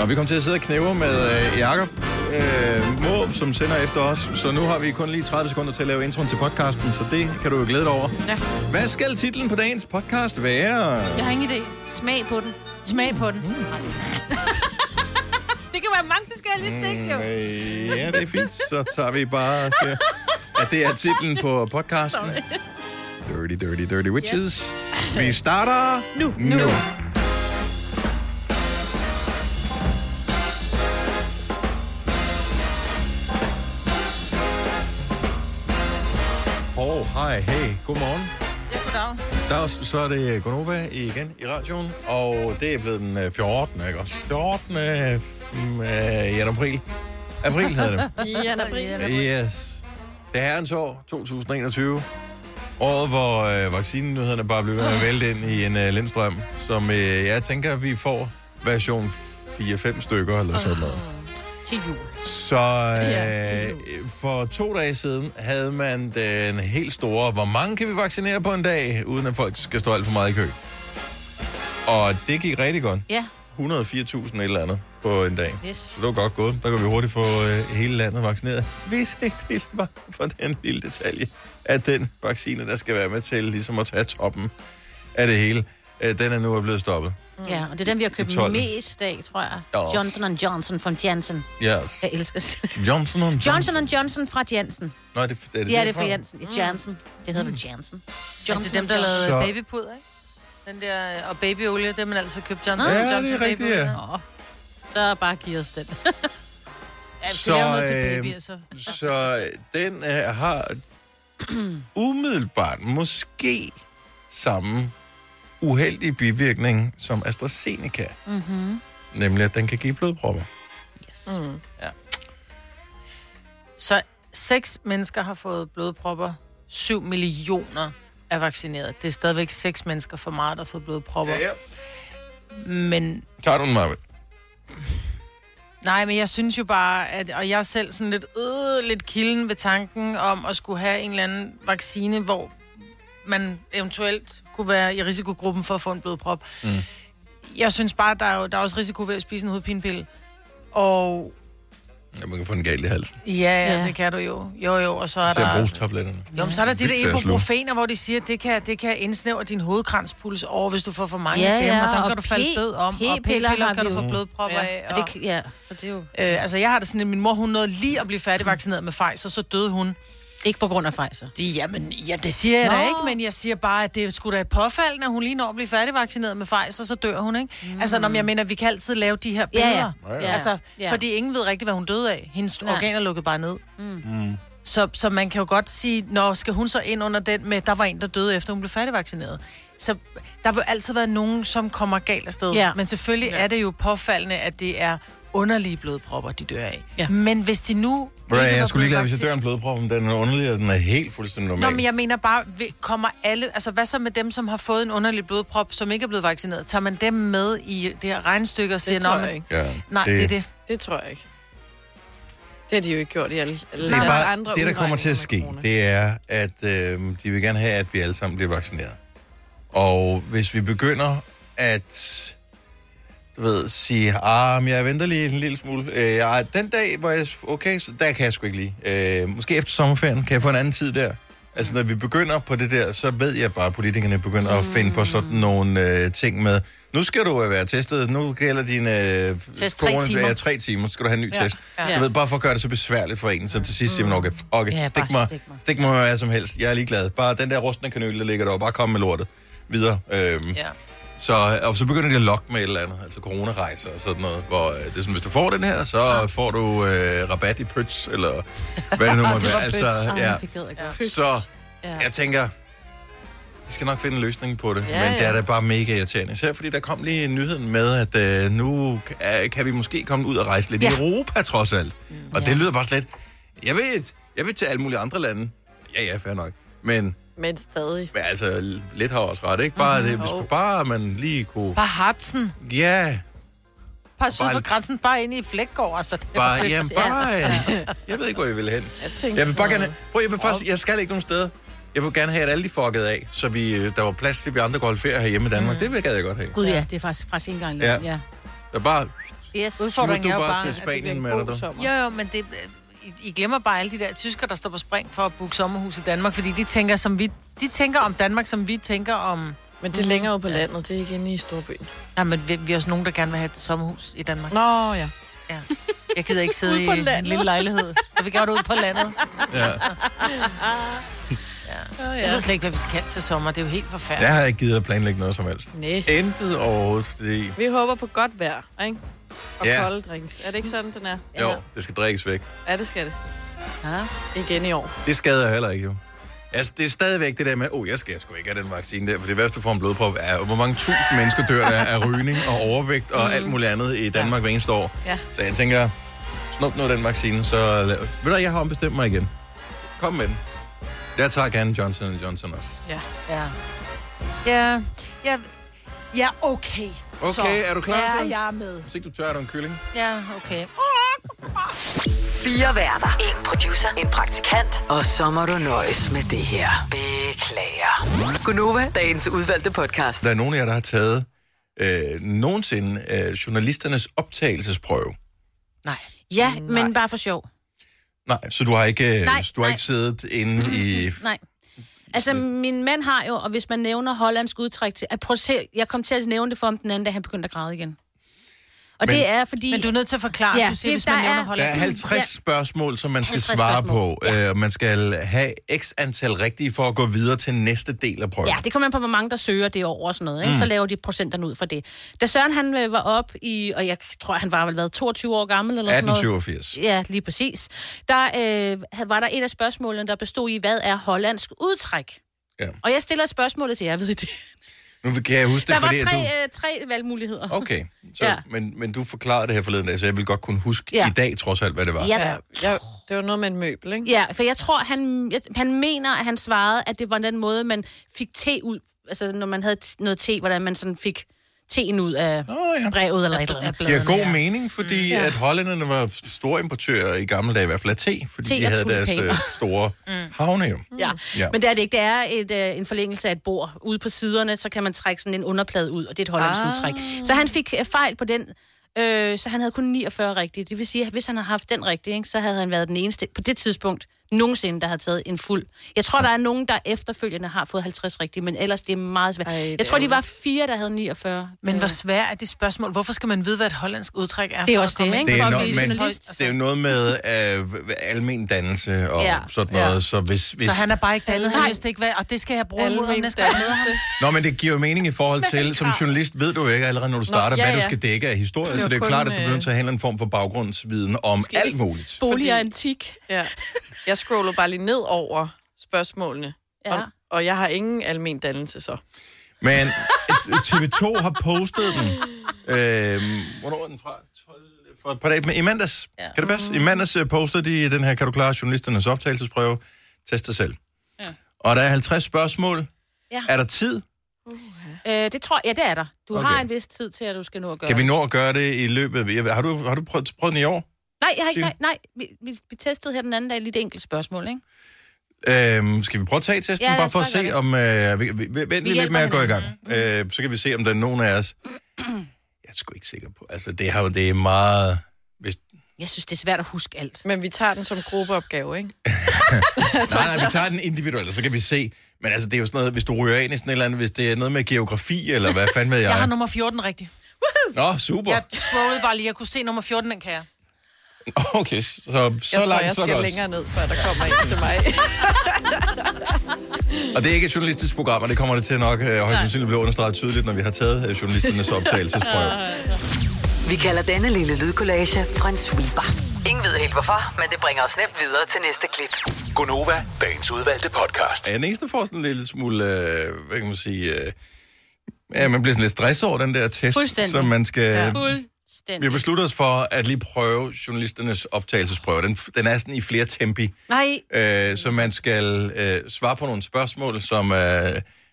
Og vi kommer til at sidde og knæve med øh, Jakob øh, Måb, som sender efter os. Så nu har vi kun lige 30 sekunder til at lave introen til podcasten, så det kan du jo glæde dig over. Ja. Hvad skal titlen på dagens podcast være? Jeg har ingen idé. Smag på den. Smag på den. det kan være mange forskellige ting, jo. Øh, ja, det er fint. Så tager vi bare siger, at det er titlen på podcasten. Dirty, Dirty, Dirty Witches. Vi starter Nu. nu. Hov, hej, hey, godmorgen. Ja, goddag. Der, så er det Gonova igen i radioen, og det er blevet den øh, 14. ikke også? 14. øh, mm, øh, januar april. April hedder det. Jan April. Yes. Det er herrens år, 2021. Året, hvor øh, vaccinenyhederne bare blev ved med at vælte ind i en øh, lindstrøm, som øh, jeg tænker, vi får version 4-5 stykker eller sådan noget. Til jul. Så øh, for to dage siden havde man den helt store, hvor mange kan vi vaccinere på en dag, uden at folk skal stå alt for meget i kø. Og det gik rigtig godt. Ja. 104.000 et eller andet på en dag. Yes. Så det var godt gået. Der kan vi hurtigt få øh, hele landet vaccineret. Hvis ikke det var for den lille detalje, at den vaccine, der skal være med til ligesom at tage toppen af det hele, øh, den er nu blevet stoppet. Ja, og det er den, vi har købt 12. mest af, tror jeg. Ja. Johnson Johnson fra Janssen. Yes. Jeg elsker Johnson Johnson. Johnson Johnson fra Janssen. Nå, er det, er det Ja, det er fra Janssen. Ja, Janssen. Det hedder vel Janssen. Johnson til dem, der lavede Så- babypuder, ikke? Den der, og babyolie, det har man altså købt Johnson. Ja, det er Johnson rigtigt, ja. Nå. Så bare giv os den. Ja, så, noget til øh, babyer, så. Så øh, den øh, har umiddelbart måske samme uheldige bivirkning som AstraZeneca. Mm-hmm. Nemlig, at den kan give blodpropper. Yes. Mm. Ja. Så seks mennesker har fået blodpropper. 7 millioner er vaccineret. Det er stadigvæk seks mennesker for meget, der har fået blodpropper. ja. Men Tager du den, Marvind? nej, men jeg synes jo bare, at, og jeg er selv sådan lidt, øh, lidt kilden ved tanken om at skulle have en eller anden vaccine, hvor man eventuelt kunne være i risikogruppen for at få en blodprop. Mm. Jeg synes bare, der er, jo, der er også risiko ved at spise en hovedpinepille. Og Ja, man kan få den galt i halsen. ja, ja, det kan du jo. Jo, jo, og så er Så der... brugstabletterne. Jo, men så er der de der ibuprofener, hvor de siger, at det kan, det kan indsnævre din hovedkranspuls over, hvis du får for mange Ja, af dem, ja, og og kan du falde død om, og P-piller kan du få blodpropper Ja. af. Og Og, det, ja, så det er jo øh, altså, jeg har det sådan, at min mor, hun nåede lige at blive færdigvaccineret med Pfizer, så døde hun. Ikke på grund af Pfizer. De, jamen, ja, det siger jeg Nå. da ikke, men jeg siger bare, at det er sgu da et påfald, når hun lige når at blive færdigvaccineret med Pfizer, så dør hun, ikke? Mm. Altså, når jeg mener, vi kan altid lave de her billeder. Ja, ja. Altså, Ja. fordi ingen ved rigtigt, hvad hun døde af. Hendes Nej. organer lukkede bare ned. Mm. Så, så man kan jo godt sige, når skal hun så ind under den med, der var en, der døde efter hun blev færdigvaccineret. Så der vil altid være nogen, som kommer galt afsted. Ja. Men selvfølgelig ja. er det jo påfaldende, at det er underlige blodpropper, de dør af. Ja. Men hvis de nu... Bro, jeg skulle lige glad, hvis jeg dør en blodprop, men den er underlig, og den er helt fuldstændig normal. Nå, men jeg mener bare, vi- kommer alle... Altså, hvad så med dem, som har fået en underlig blodprop, som ikke er blevet vaccineret? Tager man dem med i det her regnestykke og siger... tror "Nå, jeg ikke. Ja, Nej, det, det er det. Det tror jeg ikke. Det har de jo ikke gjort i alle, alle Det, er bare, andre det, der kommer til at ske, det er, at øh, de vil gerne have, at vi alle sammen bliver vaccineret. Og hvis vi begynder at du ved, sige, ah, men jeg venter lige en lille smule. Øh, den dag, hvor jeg, okay, så der kan jeg sgu ikke lige. Øh, måske efter sommerferien, kan jeg få en anden tid der? Altså, når vi begynder på det der, så ved jeg bare, at politikerne begynder mm. at finde på sådan nogle øh, ting med, nu skal du øh, være testet, nu gælder din øh, Test tre timer. Ja, tre timer, så skal du have en ny Ja, test. ja. Du ved, bare for at gøre det så besværligt for en, så til sidst siger man, okay, it, Ja, stik, mig, stik mig. stik mig med hvad som helst, jeg er ligeglad. Bare den der rustne kanøl, der ligger der, bare kom med lortet videre. Øhm, Ja. Så, og så begynder de at lokke med et eller andet, altså coronarejser og sådan noget, hvor øh, det er sådan, hvis du får den her, så får du øh, rabat i pøts, eller hvad det nu var være. Altså, ja. Så Ja. jeg tænker, de skal nok finde en løsning på det, Ja, men det er ja. da bare mega irriterende. Især fordi der kom lige nyheden med, at øh, nu kan, kan vi måske komme ud og rejse lidt ja. i Ja. Europa trods alt. Og Ja. det lyder bare slet... Jeg ved, jeg vil til alle mulige andre lande. Ja, ja, fair nok. Men, Men stadig. men altså, lidt har også ret, ikke? Bare, det, hvis Jo. bare man lige kunne... Bare Hartsen. Ja, Bare syd for grænsen, bare ind i Flækgaard. Altså, det bare, fedt. jamen, bare... Jeg ved ikke, hvor jeg vil hen. Jeg tænkte Jeg vil bare gerne... Prøv, jeg vil faktisk... Jeg skal ikke nogen steder. Jeg vil gerne have, at alle de fuckede af, så vi, øh, der var plads til, at vi andre kunne holde ferie herhjemme i Danmark. Mm. Det vil jeg, godt have. Gud ja, det er faktisk, faktisk ikke engang Ja. Ja. Der bare... Yes. Udfordringen er jo bare bare, til at det Spanien bliver en med god dig. Jo, jo, men det, I, I glemmer bare alle de der tyskere, der står på spring for at booke sommerhus i Danmark, fordi de tænker, som vi, de tænker om Danmark, som vi tænker om... Men det er længere ude på landet, det er ikke inde i storbyen. Nej, men vi, vi er også nogen, der gerne vil have et sommerhus i Danmark. Nå, ja. Ja. Jeg gider ikke sidde i på en landet. lille lejlighed. Jeg vil gerne ud på landet. Ja. Jeg ved slet ikke, hvad vi skal til sommer. Det er jo helt forfærdeligt. Jeg har ikke givet at planlægge noget som helst. Nej. Intet overhovedet, fordi... Vi håber på godt vejr, ikke? Og Ja. ja. kolde drinks. Er det ikke sådan, den er? Jo, det skal drikkes væk. Ja, det skal det. Ja. Igen i år. Det skader heller ikke, jo. Altså, det er stadigvæk det der med, oh, jeg skal sgu ikke have den vaccine der, for det værste, du får en blodprop, er, hvor mange tusind mennesker dør der af rygning og overvægt og alt muligt andet i Danmark hver eneste år. Ja. Så jeg tænker, snup nu den vaccine, så... Ved du jeg har ombestemt mig igen. Kom med den. Jeg tager gerne Johnson Johnson også. Ja. Ja. Ja. Ja, ja okay. Okay, Så. er du klar så? Ja, jeg er med. Hvis ikke du tør, er du en kylling. Ja, okay. Fire værter. En producer. En praktikant. Og så må du nøjes med det her. Beklager. Gunova, dagens udvalgte podcast. Der er nogen af jer, der har taget øh, nogensinde øh, journalisternes optagelsesprøve. Nej. Ja, men bare for sjov. Nej, så du har ikke, øh, Nej, du har nej. ikke siddet inde i... Nej. Altså, min mand har jo, og hvis man nævner hollandsk udtræk til... At prøv at se, jeg kom til at nævne det for ham den anden, da han begyndte at græde igen. Og Men- det er fordi... Men du er nødt til at forklare, Ja, du siger, det- hvis man der nævner er- Der Holland. er 50 Ja. spørgsmål, som man skal 50 svare spørgsmål. på. Ja. Man skal have x antal rigtige for at gå videre til næste del af prøven. Ja, det kommer an på, hvor mange der søger det over og sådan noget. Ikke? Mm. Så laver de procenterne ud for det. Da Søren han øh, var op i, og jeg tror, han var vel været 22 år gammel eller sådan noget. 1887. Ja, lige præcis. Der øh, var der et af spørgsmålene, der bestod i, hvad er hollandsk udtræk? Ja. Og jeg stiller spørgsmålet til jer, ved I det? Nu kan jeg huske det, Der var fordi tre, du... øh, tre valgmuligheder. Okay, så, Ja. men, men du forklarede det her forleden dag, så jeg vil godt kunne huske Ja. i dag trods alt, hvad det var. Ja, ja. det var noget med en møbel, ikke? Ja, for jeg tror, han, jeg, han mener, at han svarede, at det var den måde, man fik te ud, altså når man havde t- noget te, hvordan man sådan fik teen ud af Nå ja. brevet eller et eller andet. Det giver god ja. mening, fordi mm, at hollænderne var store importører i gamle dage, i hvert fald af te, fordi Te de havde deres øh, store havne jo. Ja. Ja. ja, men det er det ikke. Det er et, øh, en forlængelse af et bord. Ude på siderne, så kan man trække sådan en underplade ud, og det er et hollandsk Ah. ah. udtræk. Så han fik øh, fejl på den, øh, så han havde kun 49 rigtige. Det vil sige, at hvis han havde haft den rigtige, ikke, så havde han været den eneste på det tidspunkt nogensinde, der havde taget en fuld. Jeg tror, der er nogen, der efterfølgende har fået 50 rigtige, men ellers det er meget svært. Ej, jeg tror, de var fire, der havde 49. Men Øh, hvor svært er det spørgsmål? Hvorfor skal man vide, hvad et hollandsk udtræk er? Det er også det, ikke? Det er, no, men, journalist. det er jo noget med øh, almen dannelse og ja. Ja. sådan noget, ja. så hvis... hvis Så han er bare ikke dannet, han vidste ikke hvad, og det skal jeg bruge imod ham næste gang. Nå, men det giver jo mening i forhold til, som journalist ved du jo ikke allerede, når du starter, ja, hvad du ja. skal dække af historie, Det så det er jo klart, at du øh, bliver nødt til at have en form for baggrundsviden om alt muligt. Bolig og antik. Ja. Jeg scroller bare lige ned over spørgsmålene. Ja. Og, og jeg har ingen almen dannelse så. Men TV2 har postet den. Øhm, hvornår er den fra? 12, for et par dage. Men I mandags, ja. Kan det passe? I mandags øh, postede de den her, kan du klare journalisternes optagelsesprøve? Test dig selv. Ja. Og der er 50 spørgsmål. Ja. Er der tid? Øh, det tror jeg, ja, det er der. Du Okay. har en vis tid til, at du skal nå at gøre Kan vi det. nå at gøre det i løbet af... jeg Har du, har du prøvet, prøvet den i år? Nej, jeg har ikke, nej, nej. Vi, vi, vi testede her den anden dag lige et enkelt spørgsmål, ikke? Øhm, skal vi prøve at tage testen, Ja, bare for at se gøre om... Øh, vi, vi, vi, vent lige lidt med at gå i gang. hinanden. Øh, så kan vi se, om der er nogen af os... Jeg er sgu ikke sikker på. Altså, det, har jo, det er meget... Hvis, Jeg synes, det er svært at huske alt. Men vi tager den som gruppeopgave, ikke? nej, nej, vi tager den individuelt, og så kan vi se. Men altså, det er jo sådan noget, hvis du ryger ind i sådan et eller andet, hvis det er noget med geografi, eller hvad fanden ved jeg. Jeg har nummer 14 rigtig. Nå, super. Jeg scrollede bare lige, jeg kunne se nummer 14, den kan jeg. Okay, så, så Jeg tror, langt, jeg så skal godt. længere ned, før der kommer en til mig. Og det er ikke et journalistisk program, og det kommer det til nok øh, højst sandsynligt blive understreget tydeligt, når vi har taget øh, journalisternes optagelsesprøve. Vi kalder denne lille lydkollage en sweeper. Ingen ved helt hvorfor, men det bringer os nemt videre til næste klip. Gunova, dagens udvalgte podcast. Ja, den eneste får sådan en lille smule, øh, hvad kan man sige, øh, ja, man bliver sådan lidt stresset over den der test, som man skal... Ja. Vi Fuldstændig. har besluttet os for at lige prøve journalisternes optagelsesprøve. Den, den er sådan i flere tempi, Nej, øh, så man skal øh, svare på nogle spørgsmål, som... Øh,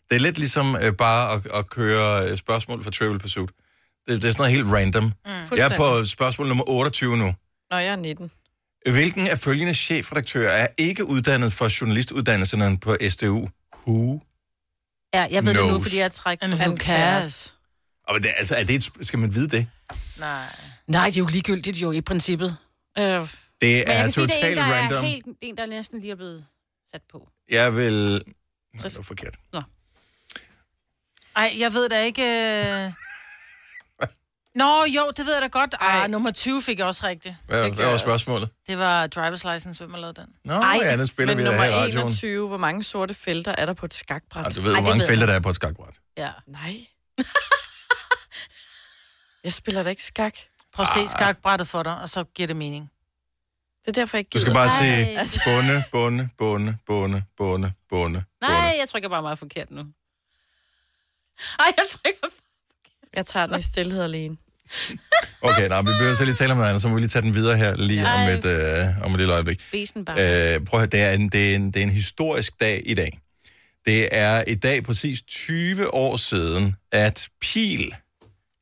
det er lidt ligesom øh, bare at, at køre spørgsmål for Trivial Pursuit. Det, det er sådan noget helt random. Mm. Jeg er på spørgsmål nummer 28 nu. Nå, jeg er 19. Hvilken af følgende chefredaktører er ikke uddannet for journalistuddannelserne på SDU? Who? ja, jeg ved det nu, Knows. fordi jeg trækker And who den. cares? Og det, altså, er det et, skal man vide det? Nej. Nej, det er jo ligegyldigt jo i princippet. Øh, men Det jeg er kan sige, det er en, totalt der random. er helt, en, der næsten lige er blevet sat på. Jeg vil... Nej, det var forkert. Ej, jeg ved da ikke... øh. Nå, jo, det ved jeg da godt. Ej, Ej. nummer 20 fik jeg også rigtigt. Hvad, Det hvad var spørgsmålet? Det var driver's license, hvem har lavet den? Nå, Ej, ja, den spiller Men vi da her nummer i radioen. 21, hvor mange sorte felter er der på et skakbræt? Ej, du ved, Ej, hvor det mange felter der er på et skakbræt. Ja. Nej. jeg spiller da ikke skak. Prøv at se skakbrættet for dig, og så giver det mening. Det er derfor, jeg ikke Du skal gider. bare Ej. sige bunde, bunde, bunde, bunde, bunde, bunde, Nej, jeg trykker bare meget forkert nu. Ej, jeg trykker... Jeg tager den i stillhed alene. Okay, nej, vi bliver så lige tale om noget andet, så må vi lige tage den videre her lige om et, øh, om et lille øjeblik. Besen bare. Øh, prøv at høre, det er, en, det, er en, det er en historisk dag i dag. Det er i dag præcis 20 år siden, at Pil,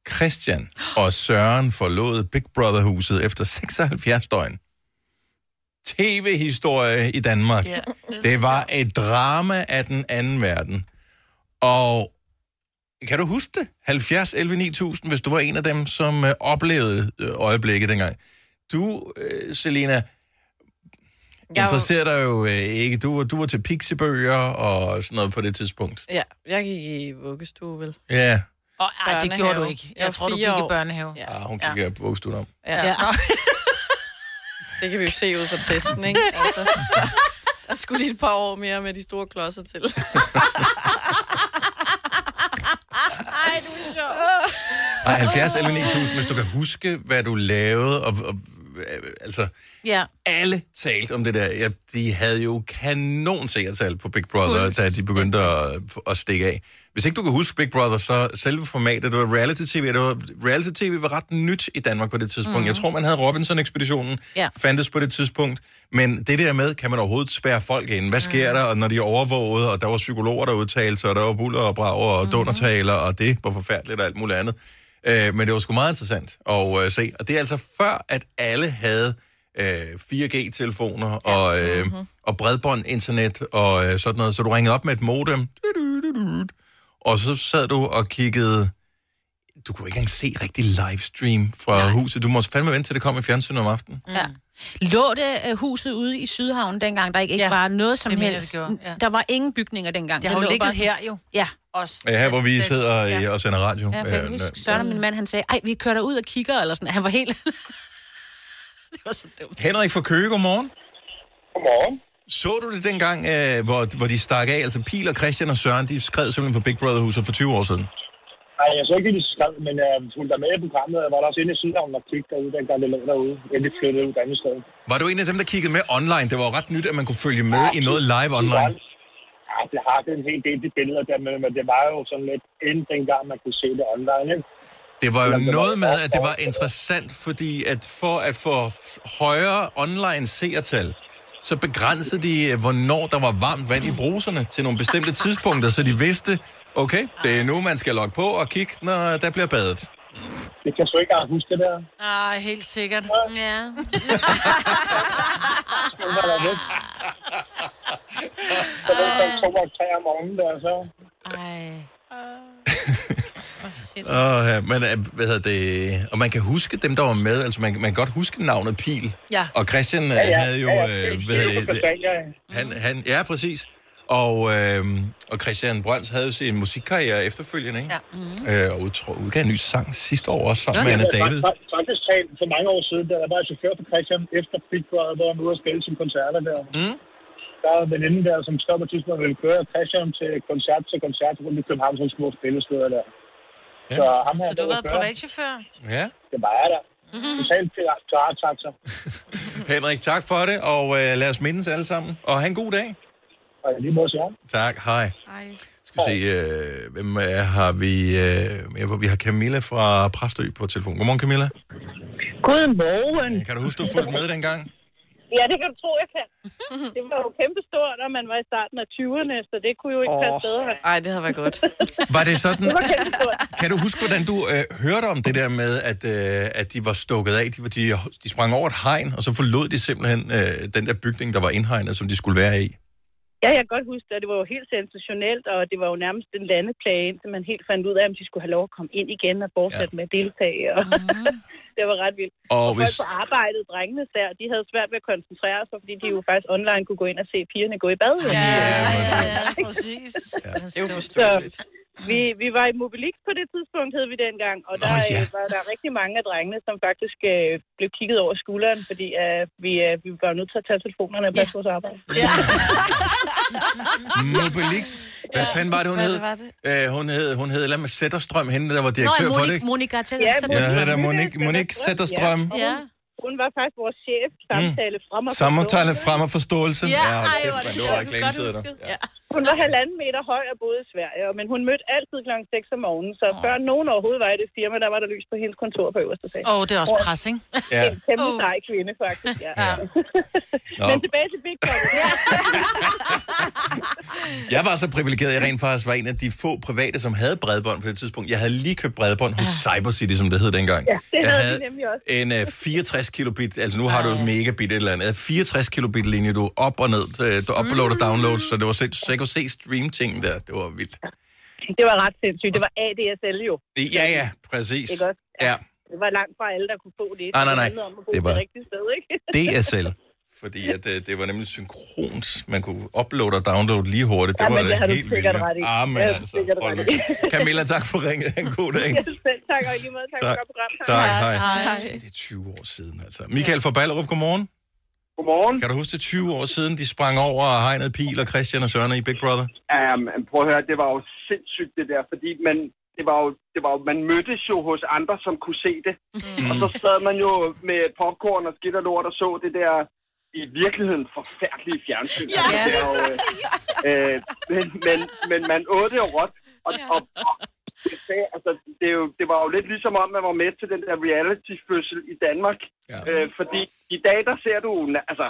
Christian og Søren forlod Big Brother-huset efter 76 døgn. TV-historie i Danmark. Ja. Det var et drama af den anden verden. Og kan du huske det? 70 11 9000, hvis du var en af dem, som øh, oplevede øh, øjeblikket dengang. Du, øh, Selina, Jeg interesserer dig jo øh, ikke. Du, du var til pixiebøger og sådan noget på det tidspunkt. Ja, jeg gik i vuggestue, vel? Ja, Og, ej, det gjorde du ikke. Jeg Jeg tror, du gik fire i år. børnehave. Ja. ah, hun kigger ja. på vuggestuen om. Ja. Ja. Det kan vi jo se ud fra testen, ikke? Altså, der skulle de et par år mere med de store klodser til. Ej, 70 11 9000, hvis du kan huske, hvad du lavede. Og, og, altså, Ja. alle talte om det der. Ja, de havde jo kanon seertal på Big Brother, da de begyndte at, at stikke af. Hvis ikke du kan huske Big Brother, så selve formatet, det var reality-tv, det var, reality-tv var ret nyt i Danmark på det tidspunkt. Mm. Jeg tror, man havde Robinson-ekspeditionen, Ja. fandtes på det tidspunkt. Men det der med, kan man overhovedet spærre folk ind? Hvad sker mm. der, og når de er overvåget, og der var psykologer, der udtalte sig, og der var buller og brager og mm. dundertaler, og det var forfærdeligt og alt muligt andet. Øh, men det var sgu meget interessant at øh, se. Og det er altså før, at alle havde øh, 4G-telefoner og, øh, mm-hmm. og bredbånd-internet og øh, sådan noget. Så du ringede op med et modem, og så sad du og kiggede... Du kunne ikke engang se rigtig livestream fra Nej. huset. Du måtte fandme vente til det kom i fjernsynet om aftenen. Ja. Lå det øh, huset ude i Sydhavn dengang, der ikke, ikke Ja, var noget som det mener helst? det gjorde, ja. Der var ingen bygninger dengang. Det har jo lå ligget bare- her jo. Ja. Også. Ja, her hvor vi sidder ja. og sender radio. Ja, for jeg kan Øh, huske, Søren og min mand, han sagde, ej, vi kører ud og kigger, eller sådan. Han var helt... det var så dumt. Henrik fra Køge, godmorgen. Godmorgen. Så du det dengang, øh, hvor, hvor de stak af? Altså Pil og Christian og Søren, de skred simpelthen på Big Brother-huset for 20 år siden. Nej, jeg så ikke lige skrev, men jeg fulgte der med i programmet. Jeg var der også inde i Sydhavn og kiggede derude, dengang det lå derude. Inden de flyttede ud et andet sted. Var du en af dem, der kiggede med online? Det var jo ret nyt, at man kunne følge med i noget live online. Ja, det har det en hel del de billeder der, men, men det var jo sådan lidt inden dengang, man kunne se det online. Ikke? Det var jo noget med, at det var interessant, fordi at for at få højere online seertal, så begrænsede de, øh, hvornår der var varmt vand i bruserne til nogle bestemte tidspunkter, så de vidste, okay, det er nu, man skal logge på og kigge, når der bliver badet. Det kan jeg sgu ikke engang huske det der. Ah, helt sikkert. Ja. Det. Så det var to og tre om morgenen der, så. Ej. Åh, ja, men øh, hvad hedder det, og man kan huske dem, der var med, altså man, man kan godt huske navnet Pil. Ja. Og Christian ja, Ja, ja. havde jo, ja, øh, ja. hvad Det er han, han, ja, præcis. Og, øh, og Christian Brøns havde jo sin musikkarriere efterfølgende, ikke? Ja. Mm. Øh, og udtro- udgav en ny sang sidste år også sammen Ja, med Anna David. fakt- Faktisk talt for mange år siden, da jeg var chauffør for Christian efter Big Brother, hvor han var ude og spille sine koncerter der. Mm. Der er en veninde der, som står på tidspunkt, ville køre Christian til koncert til koncert rundt i København, som små spillesteder der. Ja. Så ham her, Så du har kører, privatchauffør? Ja. Det var jeg der. Totalt pirat-taxa. Henrik, tak for det, og øh, lad os mindes alle sammen. Og have en god dag. Og lige må sige ham. Tak, hej. Hej. Skal vi se, øh, hvem er, har vi? Øh, vi har Camilla fra Præstø på telefon. Godmorgen, Camilla. Godmorgen. Kan du huske, du fulgte med dengang? Ja, det kan du tro, jeg kan. Det var jo kæmpestort, når man var i starten af 20'erne, så det kunne jo ikke passe bedre. Ej, det havde været godt. Var det sådan, Det var kæmpestort. kan du huske, hvordan du øh, hørte om det der med, at, øh, at de var stukket af? De, var, de, de sprang over et hegn, og så forlod de simpelthen øh, den der bygning, der var indhegnet, som de skulle være i. Ja, jeg kan godt huske det, og det var jo helt sensationelt, og det var jo nærmest en landeplage, indtil man helt fandt ud af, om de skulle have lov at komme ind igen og fortsætte ja. med at deltage. Og det var ret vildt. Og Og hvis... folk på arbejdet, drengene der, de havde svært ved at koncentrere sig, fordi de jo faktisk online kunne gå ind og se pigerne gå i bad. Ja, Ja, præcis. Det er jo forståeligt. Vi, vi var i Mobilix på det tidspunkt, hed vi dengang, og der oh, ja. ja. var der rigtig mange af drengene, som faktisk øh, blev kigget over skulderen, fordi øh, vi, øh, vi var nødt til at tage telefonerne og passe vores arbejde. Mobilix. Hvad fanden var det, hun hed? det? Øh, hun hed, hun hed eller med Sætterstrøm, hende der var Nå, direktør for det, Monika? Monika til Ja, Monika. Monique, Monique Sætterstrøm. Ja. Hun var faktisk vores chef, samtale frem og forståelse. frem og forståelse. Ja, hold ej, hvor er det det var sjovt. Godt husket. Ja. Ja. Hun var halvanden meter høj og boede i Sverige, men hun mødte altid kl. 6 om morgenen, så før nogen overhovedet var i det firma, der var der lys på hendes kontor på øverste sag. Åh, oh, det er også pres, ikke? Ja. En kæmpe sej kvinde, faktisk. Ja. Ja. Men tilbage til Big Brother. Ja. jeg var så privilegeret, jeg rent faktisk var en af de få private, som havde bredbånd på det tidspunkt. Jeg havde lige købt bredbånd hos Cybercity, som det hed dengang. Ja, det jeg havde vi nemlig også. en uh, 64 kilobit, altså nu har du et megabit et eller andet, 64 kilobit linje, du op og ned, øh, du upload og download, så det var sindssygt, så jeg kunne se stream-ting der, det var vildt. Det var ret sindssygt. Det var ADSL jo. Ja, ja, præcis. Ikke også? Ja, Det var langt fra alle, der kunne få det. Nej, nej, nej. Det om at bo Det det var- var... det rigtige sted, ikke? DSL. Fordi at, øh, det var nemlig synkront. Man kunne uploade og downloade lige hurtigt. Det Ja, var men det har du helt sikkert vildt. ret i. Ah, men altså, hold ret i. Camilla, tak for ringet. En god dag. Ja, selv tak, og lige måde tak, Tak. for program. Tak, hej. Hej. Det er 20 år siden, altså. Michael fra Ballerup, godmorgen. Godmorgen. Kan du huske det 20 år siden, de sprang over hegnet Pil og Christian og Søren i Big Brother? Um, prøv at høre, det var jo sindssygt det der, fordi man, det var jo, det var jo, man mødtes jo hos andre, som kunne se det. Mm. Og så sad man jo med popcorn og skidt og lort og så det der i virkeligheden forfærdelige fjernsyn. Ja. Altså, det er jo, øh, øh, men, men, men man åd det jo råt. Og, og, og det, sagde- altså, det, er jo, det var jo lidt ligesom om, man var med til den der reality-fødsel i Danmark. Ja. Øh, fordi i dag, der ser du... Altså,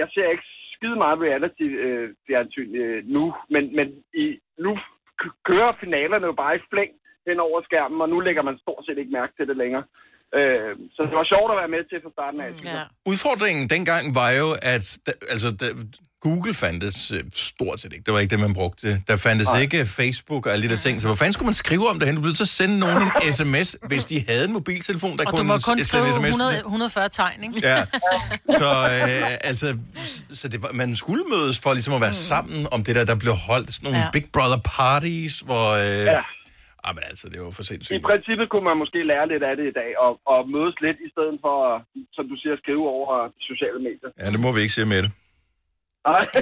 jeg ser ikke skide meget reality-fjernsyn øh, nu, men, men i, nu kører finalerne jo bare i flæng hen over skærmen, og nu lægger man stort set ikke mærke til det længere. Øh, så det var sjovt at være med til fra starten af. Ja. Udfordringen dengang var jo, at altså, Google fandtes øh, stort set ikke. Det var ikke det, man brugte. Der fandtes Nej. ikke Facebook og alle de der ting. Så hvor fanden skulle man skrive om det hen? Du blev så sende nogen en sms, hvis de havde en mobiltelefon, der Og kunne du må kun sende skrive en sms. 100, 140 tegn, ikke? Ja. Så, øh, altså, så det var, man skulle mødes for ligesom at være sammen om det der, der blev holdt. Sådan nogle. Ja. Big Brother parties, hvor... Øh, Ja. Ah, men altså, det var for I sindssygt. princippet kunne man måske lære lidt af det i dag, og, og mødes lidt i stedet for, som du siger, at skrive over sociale medier. Ja, det må vi ikke se med det. Nej.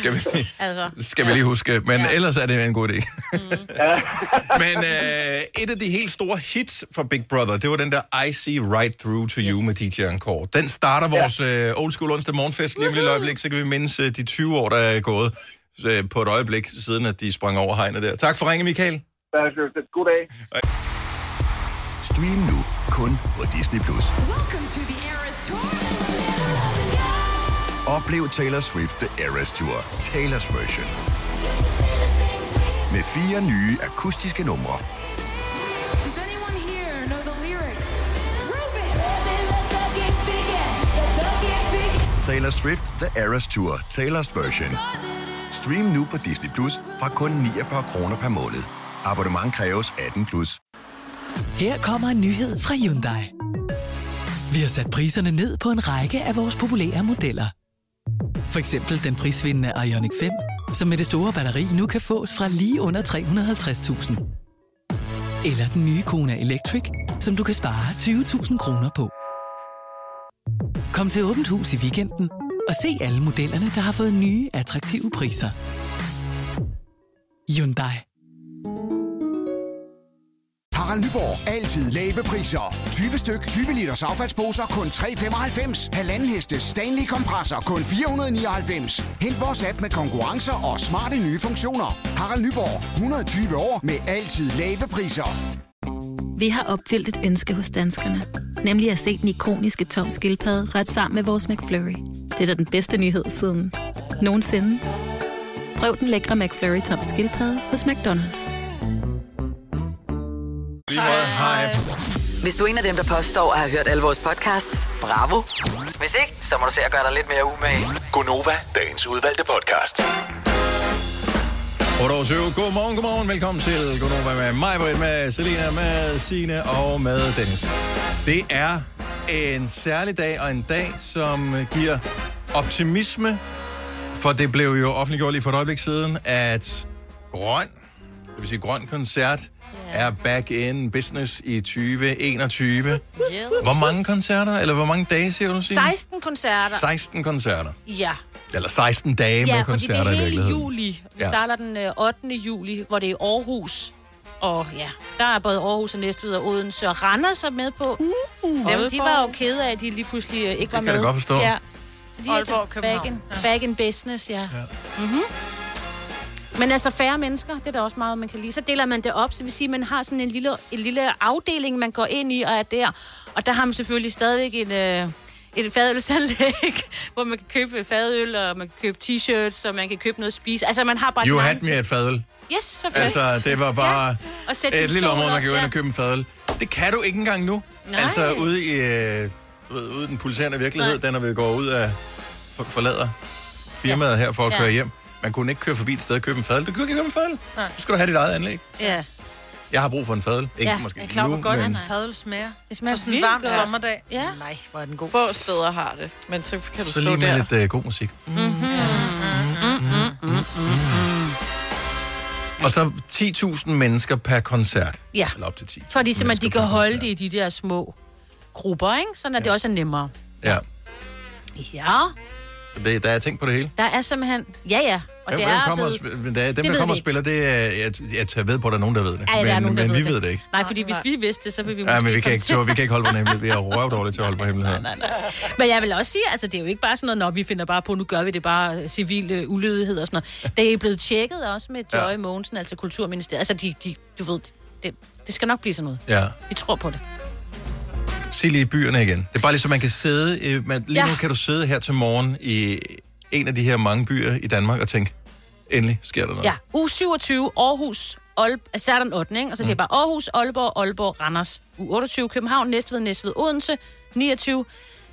Skal vi, altså. skal vi lige huske. Men ja. ellers er det en god idé. Ja. Men øh, et af de helt store hits for Big Brother, det var den der I See Right Through to You med DJ Encore. Den starter vores øh, old school onsdag morgenfest lige om lille øjeblik, så kan vi mindes øh, de 20 år, der er gået på et øjeblik, siden at de sprang over hegnet der. Tak for ringen, Michael. God dag. Stream nu kun på Disney+. Plus. Oplev Taylor Swift The Eras Tour, Taylor's version. Med fire nye akustiske numre. Taylor Swift The Eras Tour, Taylor's version. Stream nu på Disney Plus fra kun 49 kroner per måned. Abonnement kræves 18 plus. Her kommer en nyhed fra Hyundai. Vi har sat priserne ned på en række af vores populære modeller. For eksempel den prisvindende Ioniq 5, som med det store batteri nu kan fås fra lige under 350.000. Eller den nye Kona Electric, som du kan spare 20.000 kroner på. Kom til Åbent Hus i weekenden og se alle modellerne, der har fået nye, attraktive priser. Hyundai. Harald Nyborg. Altid lave priser. 20 styk, 20 liters affaldsposer kun 3,95. Halvanden heste Stanley kompresser kun 499. Hent vores app med konkurrencer og smarte nye funktioner. Harald Nyborg. 120 år med altid lave priser. Vi har opfyldt et ønske hos danskerne. Nemlig at se den ikoniske tom skildpadde ret sammen med vores McFlurry. Det er da den bedste nyhed siden nogensinde. Prøv den lækre McFlurry tom skildpadde hos McDonald's. Lige meget. Hej. Hvis du er en af dem, der påstår at have hørt alle vores podcasts, bravo. Hvis ikke, så må du se at gøre dig lidt mere umage. Gonova, dagens udvalgte podcast. 8 over 7. Godmorgen, godmorgen. Velkommen til Godnova med mig, Britt, med Selina, med Sine og med Dennis. Det er en særlig dag og en dag, som giver optimisme, for det blev jo offentliggjort lige for et øjeblik siden, at Grøn, det vil sige Grøn Koncert, er back in business i 2021. Hvor mange koncerter, eller hvor mange dage, siger du, Signe? 16 koncerter. 16 koncerter. Ja. Eller 16 dage ja, med fordi det koncerter er i hele virkeligheden. juli. Vi Ja. ja. starter den øh, 8. juli, hvor det er i Aarhus. Og ja, der er både Aarhus og Næstved og Odense og Randers er med på. Uh, Dem, de var jo kede af, at de lige pludselig øh, ikke var kan med. jeg da godt forstå. Ja. Så de er Aalborg, altså back in, København. back in business, ja. ja. Mm-hmm. Men altså færre mennesker, det er der også meget, man kan lide. Så deler man det op, så det vil sige, at man har sådan en lille, en lille afdeling, man går ind i og er der. Og der har man selvfølgelig stadigvæk en, øh, et fadølsanlæg, hvor man kan købe fadøl, og man kan købe t-shirts, og man kan købe noget at spise. Altså, man har bare... You had me at fadøl. Yes, selvfølgelig. Altså, det var bare Ja, og sætte et lille område, man kan gå ind ja. og købe en fadøl. Det kan du ikke engang nu. Nej. Altså, ude i, øh, ude i den pulserende virkelighed, Nej. den når vi går ud af, for, forlader firmaet her for at Ja. køre hjem. Man kunne ikke køre forbi et sted og købe en fadøl. Du kan ikke købe en fadøl. Nej. Nu skal du have dit eget anlæg. Ja. Jeg har brug for en fadøl. Ikke Ja, måske Jeg er klar, nu, godt men... en fadøl smager. Det smager På sådan en varm godt. sommerdag. Ja. Nej, hvor er den god. Få steder har det, men så kan du Så stå lige med der. lidt øh, god musik. Mm-hmm. Og så 10.000 mennesker per koncert. Ja. Eller op til 10. Fordi simpelthen, de kan holde det i de der små grupper, ikke? Sådan at det også er nemmere. Ja. Ja, Det, der er tænkt på det hele. der er simpelthen... Ja, ja. Og Hvem, det er kommer, blevet... og der, dem, Det der kommer og spiller, det er, jeg, jeg tager ved på, at der er nogen, der ved det. Er men nogen, der men ved vi det. ved det ikke. Nej, fordi hvis vi vidste det, så ville vi måske Ja, men vi kan, ikke, så, vi kan ikke holde på hemmelighed. Vi er røvdårlige til at holde på hemmeligheder. Nej, nej. Men jeg vil også sige, altså det er jo ikke bare sådan noget, når vi finder bare på, nu gør vi det bare øh, civil øh, ulydighed og sådan noget. Det er blevet tjekket også med Joy ja. Mogensen, altså Kulturministeriet. Altså de, de, du ved, det, det skal nok blive sådan noget. Ja. Vi tror på det. Sig lige byerne igen. Det er bare ligesom, man kan sidde... øh, Man, lige Ja. nu kan du sidde her til morgen i en af de her mange byer i Danmark og tænke, endelig sker der noget. Ja, uge 27, Aarhus, Aalborg, altså der er den 8. Ikke? Og så siger jeg bare Aarhus, Aalborg, Aalborg, Randers. Uge 28, København, Næstved, Næstved, Odense. 29,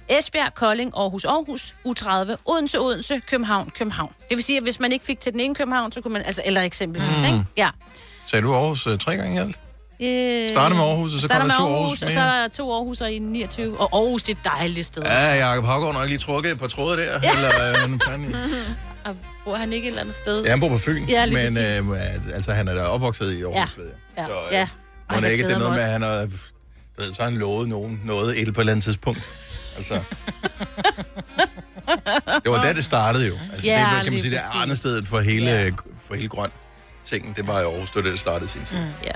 Esbjerg, Kolding, Aarhus, Aarhus. Uge 30, Odense, Odense, København, København. Det vil sige, at hvis man ikke fik til den ene København, så kunne man, altså, eller eksempelvis, Mm. ikke? Ja. Sagde du Aarhus øh, tre gange i alt? Øh, Starter med Aarhus, og så kommer der to Aarhus, Aarhus og så er der to Aarhus i 29. Og Aarhus, det er et dejligt sted. Ja, Jacob Havgaard nok lige trukket et par tråde der. Ja. Eller, øh, en plan i. Og bor han ikke et eller andet sted? ja, han bor på Fyn, Ja, men øh, altså, han er da opvokset i Aarhus, Ja. ved jeg. Ja, Så, øh, ja. Må Ej, jeg ikke, det er noget med, at han har... Du ved, så har han lovet nogen noget et på et eller andet tidspunkt. Altså. Det var da det startede jo. Altså, Ja, det kan man sige, det er præcis. arnestedet for hele, for hele grøn tingen. Det var i Aarhus, det var det, der startede sin tid. Mm. Ja.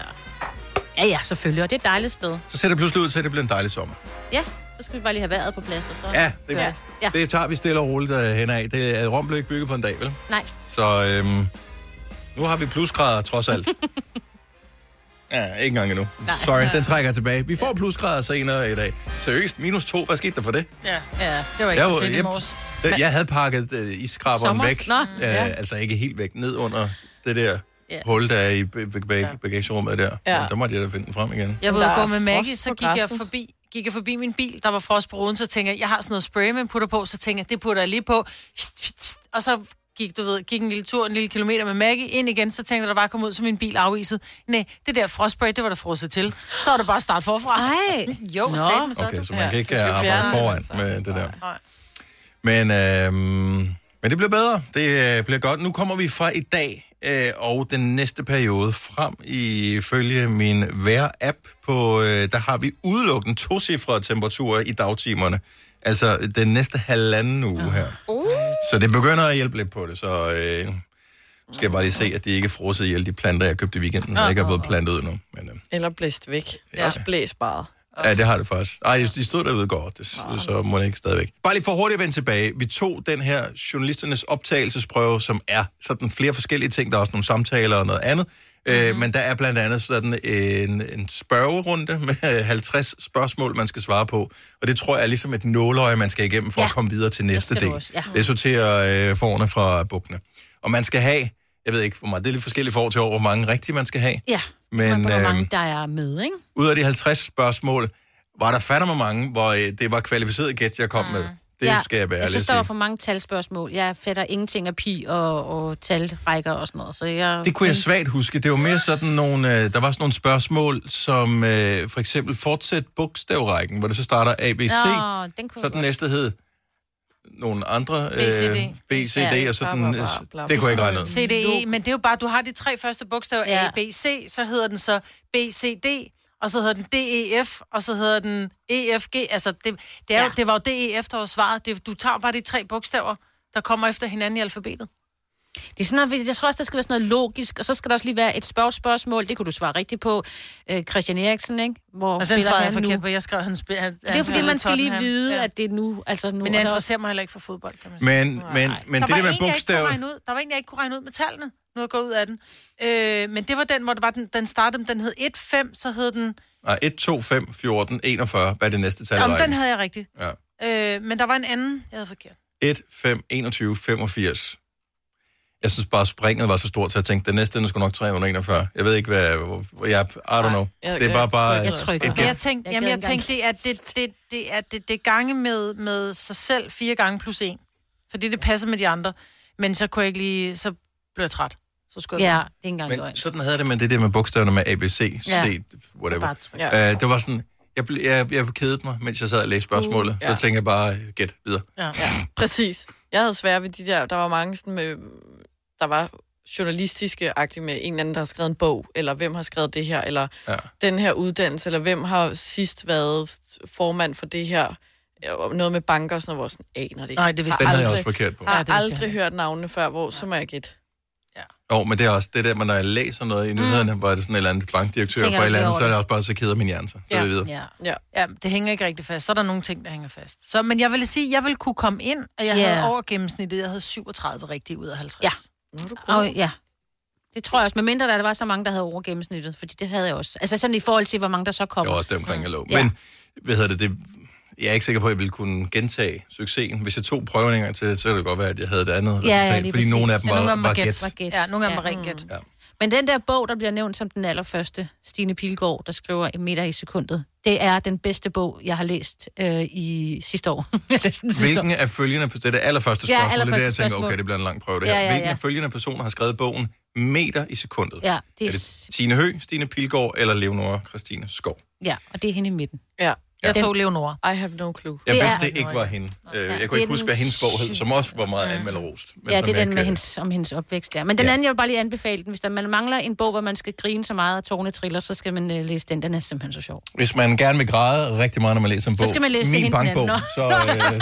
Ja, ja, selvfølgelig. Og det er et dejligt sted. Så ser det pludselig ud til, at det bliver en dejlig sommer. Ja, så skal vi bare lige have vejret på plads. Og så... Ja, det, ja. ja. det tager vi stille og roligt uh, hen af. Det er Rom blev ikke bygget på en dag, vel? Nej. Så øhm, nu har vi plusgrader trods alt. ja, ikke engang endnu. Nej. Sorry, den trækker jeg tilbage. Vi får plusgrader senere i dag. Seriøst, minus to. Hvad skete der for det? Ja, ja. det var ikke Jeg så fedt i jeg- morges. Jeg, jeg havde pakket isskraberen Sommer? væk. Nå, Øh, ja. Altså ikke helt væk, ned under det der Ja. hul, der er i bag- bag- bagagerummet der. Ja. Ja. Der måtte jeg da finde den frem igen. Jeg var ude Der gå er med Maggie, frost så på gik jeg græsset. forbi gik jeg forbi min bil, der var frost på ruden, så tænker jeg, jeg har sådan noget spray, man putter på, så tænker jeg, det putter jeg lige på. Og så gik, du ved, gik en lille tur, en lille kilometer med Maggie, ind igen, så tænkte jeg, der bare kom ud, så min bil afviset. Nej, det der frostspray, det var der frosset til. Så var det bare at starte forfra. Ej. Jo, Nå. satme så. Okay, så man kan ikke uh, arbejde foran med det der. Nej. Men, øh, men det bliver bedre. Det øh, bliver godt. Nu kommer vi fra i dag øh, og den næste periode frem ifølge min vejr-app. På, øh, der har vi udelukkende tocifrede temperaturer i dagtimerne. Altså den næste halvanden uge her. Uh. Så det begynder at hjælpe lidt på det. Så øh, skal jeg bare lige se, at de ikke er frosset ihjel, de planter, jeg købte i weekenden. Der ikke er blevet plantet ud nu. Men, øh, Eller blæst væk. Det er Ja. også blæst bare. Ja, det har det faktisk. Ej, de stod derude godt, det, så må det ikke stadigvæk. Bare lige for hurtigt at vende tilbage. Vi tog den her journalisternes optagelsesprøve, som er sådan flere forskellige ting. Der er også nogle samtaler og noget andet. Mm-hmm. Øh, men der er blandt andet sådan en, en spørgerunde med 50 spørgsmål, man skal svare på. Og det tror jeg er ligesom et nåløje, man skal igennem for Ja. at komme videre til næste del. også, ja. Det sorterer øh, forerne fra bukkene. Og man skal have, jeg ved ikke hvor meget, det er lidt forskelligt for år til år, hvor mange rigtige man skal have. Ja, Men, men, hvor øhm, mange der er med, ikke? ud af de 50 spørgsmål, var der mig mange, hvor øh, det var kvalificeret gæt, jeg kom mm. med. Det skal jeg være Jeg synes, der var for mange talspørgsmål. Jeg fatter ingenting af pi og, og talrækker og sådan noget. Så jeg, Det kunne jeg svagt huske. Det var mere sådan nogle, øh, der var sådan nogle spørgsmål, som øh, for eksempel fortsæt bogstavrækken, hvor det så starter A, B, C. Nå, den kunne så den næste hed nogle andre... B, C, D. B, C, D, og så Ja, den... bla, bla, bla, Det kunne jeg ikke regne ud. CDE, men det er jo bare, du har de tre første bogstaver, A, B, C, så hedder den så B, C, D, og så hedder den D, E, F, og så hedder den E, F, G. Altså, det, det, er jo, det var jo D, E, F, der var svaret. Det, du tager bare de tre bogstaver, der kommer efter hinanden i alfabetet. Det er sådan noget, jeg tror også, der skal være sådan noget logisk, og så skal der også lige være et spørgsmål, det kunne du svare rigtigt på. Øh, Christian Eriksen, ikke? Hvor Og den spiller svarede jeg forkert nu? på. Jeg skrev, han spil, han, Det er jo fordi, man skal lige vide, at det er nu. Altså nu Men jeg interesserer mig heller ikke for fodbold, kan man sige. Men, men, men der det var der med en, jeg ikke kunne bogstav... regne ud. Der var en, jeg ikke kunne regne ud med tallene. Nu jeg gået ud af den. Øh, men det var den, hvor det var den, den startede, den hed 1-5, så hed den... Nej, 1, 2, 5, 14, 41. Hvad er det næste tal Jamen, den havde jeg rigtigt. Ja. Øh, men der var en anden, jeg havde forkert. 1, 5, 21, 85. Jeg synes bare, springet var så stort, så jeg tænkte, den næste den er sgu nok 341. Jeg ved ikke, hvad... Hvor, hvor jeg, I don't know. jeg- det er bare jeg bare... trykker. et Men gæt. jeg tænkte, Jeg jamen, jeg tænkte det, er, det, det, det, er, det, det gange med, med sig selv fire gange plus en. Fordi det passer med de andre. Men så kunne jeg ikke lige... Så blev jeg træt. Så skulle jeg Ja, det er engang løgn. Men sådan havde det med det der med bogstaverne med A, B, C, Ja. whatever. Ja. Uh, det var sådan... Jeg, ble, jeg, jeg kedede mig, mens jeg sad og læste spørgsmålet. Uh, ja. Så tænkte jeg bare, gæt videre. Ja. ja, præcis. Jeg havde svært ved de der, der var mange sådan med, der var journalistiske agtige med en eller anden, der har skrevet en bog, eller hvem har skrevet det her, eller ja. den her uddannelse, eller hvem har sidst været formand for det her, Ja, noget med banker og sådan noget, hvor jeg sådan aner det ikke. Nej, det vidste Den Har havde jeg aldrig- også forkert på. Har Ja, vidste jeg aldrig hørt navnene før, hvor så må jeg gætte. Jo, men det er også det der, når jeg læser noget i nyhederne, mm. hvor er det sådan en eller anden bankdirektør for et eller andet, så er det også bare, så keder min hjerne sig. Så det videre. Ja. Ja. ja, det hænger ikke rigtig fast. Så er der nogle ting, der hænger fast. Så, men jeg vil sige, jeg vil kunne komme ind, og jeg Ja. havde over gennemsnittet. Jeg havde 37 rigtige ud af 50. Ja. Og, ja. Det tror jeg også, med mindre der var så mange, der havde over gennemsnittet, fordi det havde jeg også. Altså sådan i forhold til, hvor mange der så Det kommer. var også det omkring, jeg lå. Ja. Men, hvad hedder det, det, jeg er ikke sikker på, at jeg ville kunne gentage succesen. Hvis jeg tog gang til, så kan det godt være, at jeg havde det andet Ja, ja, fordi præcis. nogle af dem Ja, var, nogle af dem var, var gæt. Ja, nogle af dem var Ja. rent gæt. Ja. Men den der bog, der bliver nævnt som den allerførste, Stine Pilgaard, der skriver en meter i sekundet, det er den bedste bog, jeg har læst øh, i sidste år. Sidste Hvilken år. af følgende, det er det allerførste Ja, spørgsmål, det er det, jeg allerførste tænker, spørgsmål. okay, det bliver en lang prøve det Ja, her. ja, Hvilken ja. af følgende personer har skrevet bogen Meter i sekundet? Ja, det Er er, det Tine Hø, Stine Pilgaard eller Leonora Christine Skov? ja, og det er hende i midten. Ja. Jeg tog Leonora. I have no clue. Jeg Det vidste, er- det ikke var hende. Øh, Jeg kunne ikke huske, hvad hendes bog hed, som også var meget anmelderost. men Ja, det er den med ikke- hendes, om hendes opvækst, ja. Men den Ja. anden, jeg vil bare lige anbefale den. Hvis der, man mangler en bog, hvor man skal grine så meget, og tårne triller, så skal man uh, læse den. Den er simpelthen så sjov. Hvis man gerne vil græde rigtig meget, når man læser en Så bog, skal man læse min bankbog, så... Øh,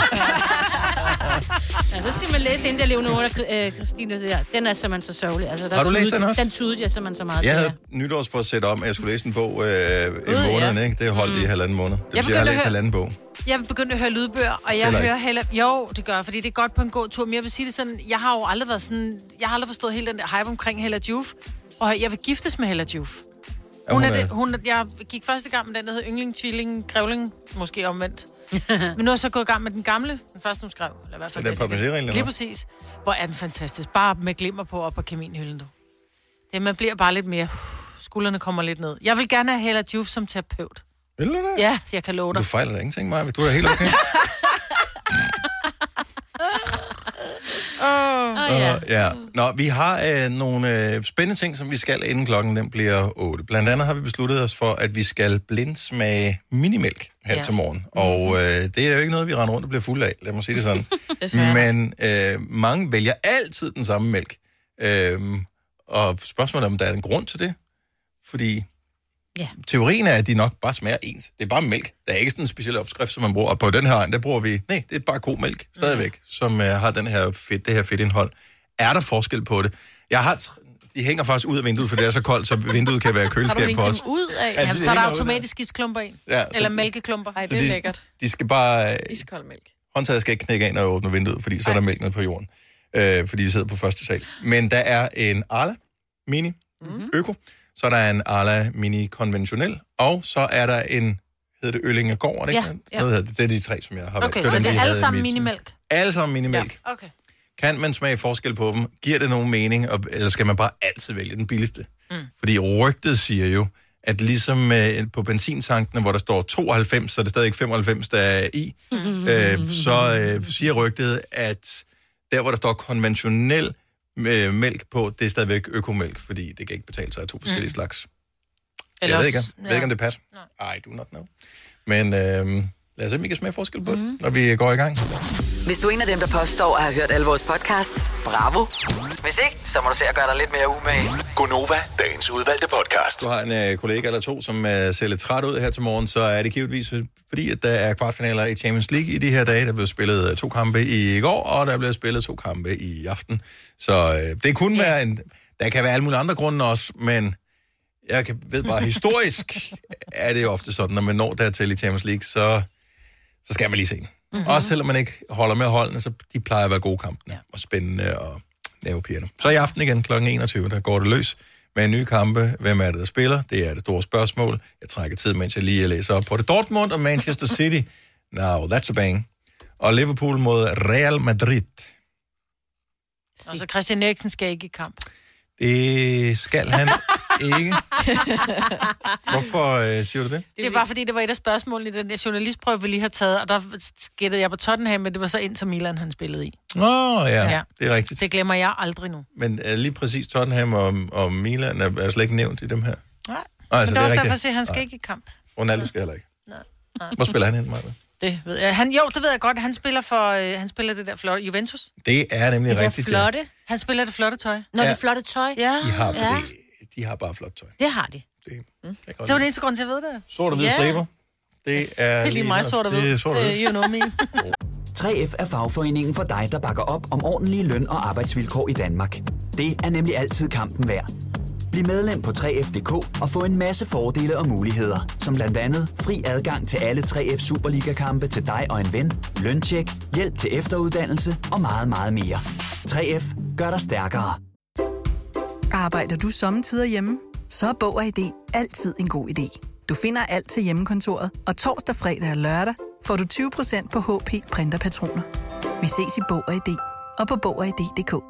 Ja, så skal man læse inden der Leonora øh, Christine der. Den er simpelthen så sørgelig. Altså, der Har du læst den også? Den tudede jeg simpelthen så meget. jeg havde nytårsforsæt om, at jeg skulle læse en bog øh, en måned, ikke? Det holdt Mm. i halvanden måned. Det Jeg sige, jeg har at læst høre- halvanden bog. Jeg begyndte at høre lydbøger, og jeg Heller hører heller... Jo, det gør jeg, fordi det er godt på en god tur. Men jeg vil sige det sådan, jeg har jo aldrig været sådan... Jeg har aldrig forstået hele den der hype omkring Hella Juf. Og jeg vil giftes med Hella Juf. Hun hun er er- det, hun, jeg gik første gang med den, der hed Yngling, Tvilling, Grævling, måske omvendt. Men nu er jeg så gået i gang med den gamle, den første, hun skrev. Eller i hvert fald Den eller Lige præcis. Hvor er den fantastisk. Bare med glimmer på op på kaminhylden, du. Det, man bliver bare lidt mere... Skuldrene kommer lidt ned. Jeg vil gerne have Hella Juf som terapeut. Vil du det? Ja, jeg kan love dig. Du fejler da ingenting, Maja. Du er da helt okay. Åh, oh, ja. Uh, ja. Nå, vi har øh, nogle øh, spændende ting, som vi skal, inden klokken den bliver 8. Blandt andet har vi besluttet os for, at vi skal blindsmage minimælk her Ja. til morgen. Og øh, det er jo ikke noget, vi render rundt og bliver fuld af, lad mig sige det sådan. Men øh, mange vælger altid den samme mælk. Øh, og spørgsmålet er, om der er en grund til det. Fordi Ja. teorien er, at de nok bare smager ens. Det er bare mælk. Der er ikke sådan en speciel opskrift, som man bruger. Og på den her egen, der bruger vi... Nej, det er bare god mælk, stadigvæk, mm. som uh, har den her fedt, det her fedtindhold. Er der forskel på det? Jeg har... De hænger faktisk ud af vinduet, for det er så koldt, så vinduet kan være Har du køleskab for os. ud af? Ja, Ja, de så er der automatisk isklumper i. Ja, så- Eller mælkeklumper. Ej, Så de, De skal bare... Iskold mælk. Håndtaget skal ikke knække ind, når jeg åbner vinduet, fordi så er der mælk nede på jorden. Øh, fordi de sidder på første sal. Men der er en Arla Mini Mhm. Øko, så er der en Arla Mini Konventionel, og så er der en, hedder det Øllingegård, det ikke? Ja. Noget hedder det. det er de tre, som jeg har. Okay, var så det er alle sammen mit- minimælk? Alle sammen minimælk. Ja, okay. Kan man smage forskel på dem? Giver det nogen mening, og, eller skal man bare altid vælge den billigste? Mm. Fordi rygtet siger jo, at ligesom øh, på benzintankene, hvor der står 92, så er det stadig 95, der er i, øh, så øh, siger rygtet, at der, hvor der står konventionel øh, mælk på, det er stadigvæk økomælk, fordi det kan ikke betale sig af to forskellige Mm. slags. Eller jeg ved ikke, jeg ved ikke, om det passer. I do not know. Men øh, lad os se, om vi kan smage forskel på det, når vi går i gang. Hvis du er en af dem, der påstår at have hørt alle vores podcasts, bravo. Hvis ikke, så må du se at gøre dig lidt mere umage. Gonova, dagens udvalgte podcast. Du har en øh, kollega eller to, som øh, ser lidt træt ud her til morgen, så er det givetvis øh, fordi, at der er kvartfinaler i Champions League i de her dage. Der blev spillet øh, to kampe i går, og der blev spillet to kampe i aften. Så øh, det kunne være en... Der kan være alle mulige andre grunde også, men jeg kan, ved bare, historisk er det jo ofte sådan, når man når dertil i Champions League, så, så skal man lige se den. Mhm. Mm-hmm. Også selvom man ikke holder med holdene, så de plejer at være gode kampene, ja. og spændende og nervepirrende. Så i aften igen kl. 21, der går det løs med en ny kampe. Hvem er det, der spiller? Det er det store spørgsmål. Jeg trækker tid, mens jeg lige læser op på det. Dortmund og Manchester City. Now, that's a bang. Og Liverpool mod Real Madrid. Og så Christian Eriksen skal ikke i kamp. Det skal han ikke. Hvorfor øh, siger du det? Det er bare fordi, det var et af spørgsmålene i den der journalistprøve, vi lige har taget, og der gættede jeg på Tottenham, men det var så Inter Milan, han spillede i. Åh, oh, ja, ja, det er rigtigt. Det glemmer jeg aldrig nu. Men uh, lige præcis Tottenham og, og Milan er, er slet ikke nævnt i dem her. Nej. Nej, men det er også rigtigt. derfor, at han skal Nej. ikke i kamp. Ronaldo skal heller ikke. Nej. Hvor spiller han hen, Maja? Det ved jeg. Han, jo, det ved jeg godt. Han spiller for øh, han spiller det der flotte Juventus. Det er nemlig rigtigt. ja. Han spiller det flotte tøj. Når Ja. det er flotte tøj. Ja. De har, ja. det, de har bare flot tøj. Det har de. Det, Det var den eneste grund til, at jeg ved det. Sort og hvide striber. Det er, Det er lige mig sort og hvid. Det er sort og hvid. Det you know me. 3F er fagforeningen for dig, der bakker op om ordentlige løn- og arbejdsvilkår i Danmark. Det er nemlig altid kampen værd. Bliv medlem på 3F.dk og få en masse fordele og muligheder, som blandt andet fri adgang til alle 3F Superliga-kampe til dig og en ven, løntjek, hjælp til efteruddannelse og meget, meget mere. 3F gør dig stærkere. Arbejder du sommetider hjemme? Så er Bog og ID altid en god idé. Du finder alt til hjemmekontoret, og torsdag, fredag og lørdag får du 20% på HP printerpatroner. Vi ses i Bog og ID og på Bog og ID.dk.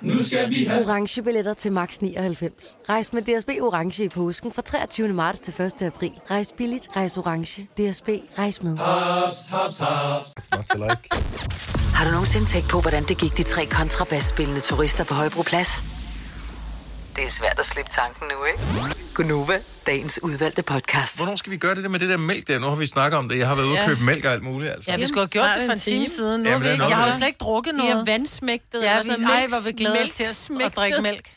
Nu skal vi have... Orange billetter til max 99. Rejs med DSB Orange i påsken fra 23. marts til 1. april. Rejs billigt, rejs orange. DSB, rejs med. Haps. Not to like. Har du nogensinde tænkt på, hvordan det gik de tre kontrabasspillende turister på Højbroplads? Det er svært at slippe tanken nu, ikke? Gunova, dagens udvalgte podcast. Hvornår skal vi gøre det der med det der mælk der? Nu har vi snakket om det. Jeg har været ude og Ja. købe mælk og alt muligt. Altså. Ja, vi skulle have gjort det for en time siden. Nu har vi ikke. Jeg har jo slet ikke drukket noget. er vandsmægtet. Ja, eller vi, ej, hvor vi glæder os til at, at drikke mælk.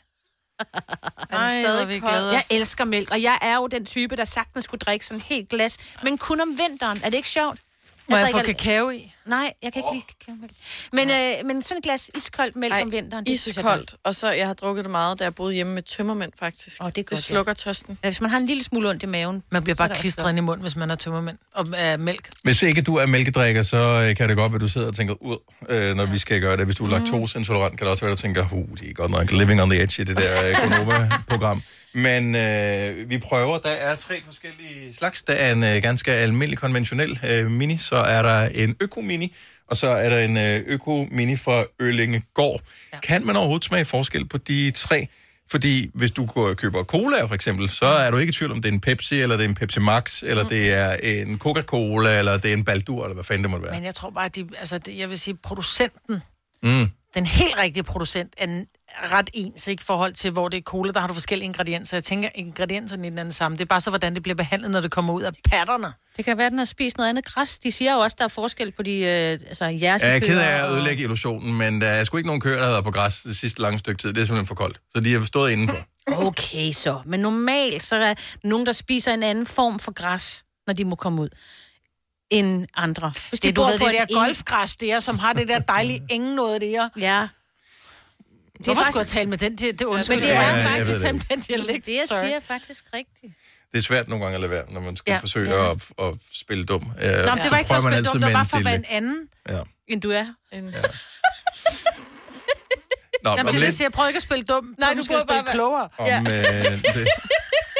Ej, hvor vi glæder Jeg elsker mælk, og jeg er jo den type, der sagtens skulle drikke sådan et helt glas, men kun om vinteren. Er det ikke sjovt? Må jeg få drikker- kakao i? Nej, jeg kan ikke lide kakaomælk. Men, øh, men sådan et glas iskoldt mælk Ej, om vinteren, det synes jeg er Iskoldt. Og så, jeg har drukket det meget, da jeg boede hjemme med tømmermænd, faktisk. Åh, det er godt, det slukker tørsten. Ja, hvis man har en lille smule ondt i maven. Man bliver er bare det klistret ind i munden, hvis man har tømmermænd. Og uh, mælk. Hvis ikke du er mælkedrikker, så øh, kan det godt være, at du sidder og tænker ud, øh, når vi skal gøre det. Hvis du er laktoseintolerant, kan det også være, at du tænker, uh, de er godt nok living on the edge i det der øh, Gonova-program. Men øh, vi prøver. Der er tre forskellige slags. Der er en øh, ganske almindelig konventionel øh, mini, så er der en øko-mini, og så er der en øh, øko-mini fra Øllingegård. Ja. Kan man overhovedet smage forskel på de tre? Fordi hvis du går og køber cola for eksempel, så er du ikke i tvivl om, det er en Pepsi, eller det er en Pepsi Max, eller Mm. det er en Coca-Cola, eller det er en Baldur, eller hvad fanden det måtte være. Men jeg tror bare, at de, altså, det, jeg vil sige, producenten, Mm. den helt rigtige producent, er ret ens, ikke? I forhold til, hvor det er cola, der har du forskellige ingredienser. Jeg tænker, ingredienserne er den samme. Det er bare så, hvordan det bliver behandlet, når det kommer ud af patterne. Det kan være, at den har spist noget andet græs. De siger jo også, der er forskel på de øh, altså, Jeg er ked af at ødelægge illusionen, men der er sgu ikke nogen køer, der har været på græs det sidste lange stykke tid. Det er simpelthen for koldt. Så de har stået indenfor. Okay, så. Men normalt, så er der nogen, der spiser en anden form for græs, når de må komme ud, end andre. Hvis Det, de du ved, på det der golfgræs der, som har det der dejlige ingen noget der. Ja. Hvorfor faktisk- skulle jeg tale med den til? Det undskyld. Men det er Ja, jeg faktisk det den, dialekt. det, jeg Sorry. siger, er faktisk rigtigt. Det er svært nogle gange at lade være, når man skal Ja. ja. forsøge Ja. ja. At, at spille dum. Øh, Nå, men det var så ikke for at spille dumt, det var bare for at være en anden, Ja. End du er. En... Nå, Jamen, det er det, jeg lidt. Jeg prøver ikke at spille dum. Nej, du skal spille bare klogere. om, øh, det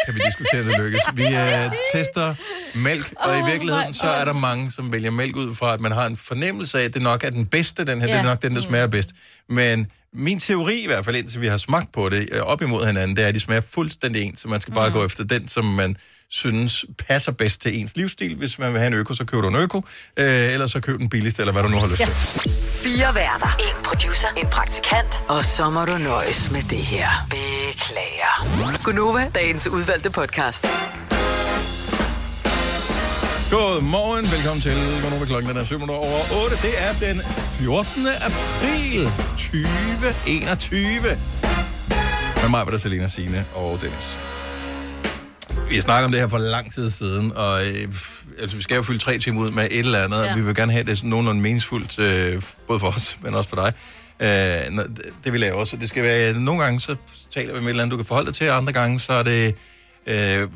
kan vi diskutere, det lykkes. Vi øh, tester mælk, og i virkeligheden så er der mange, som vælger mælk ud fra, at man har en fornemmelse af, at det nok er den bedste, den her, Ja. det er nok den, der smager bedst. Men min teori i hvert fald, indtil vi har smagt på det øh, op imod hinanden, det er, at de smager fuldstændig ens, så man skal bare gå efter den, som man synes passer bedst til ens livsstil. Hvis man vil have en øko, så køber du en øko, øh, eller så køb den billigste, eller hvad du nu har lyst til. Fire værter. En producer. En praktikant. Og så må du nøjes med det her. Beklager. Gunova, dagens udvalgte podcast. Godmorgen, velkommen til. Er klokken? Den er 7 minutter over 8. Det er den 14. april 2021. Med mig var der Selina Signe og Dennis. Vi har snakket om det her for lang tid siden, og øh, altså, vi skal jo fylde tre timer ud med et eller andet, ja. og vi vil gerne have det sådan nogenlunde meningsfuldt, øh, både for os, men også for dig. Øh, det, det vi laver, så det skal være, nogle gange så taler vi med et eller andet, du kan forholde dig til, og andre gange så er det øh,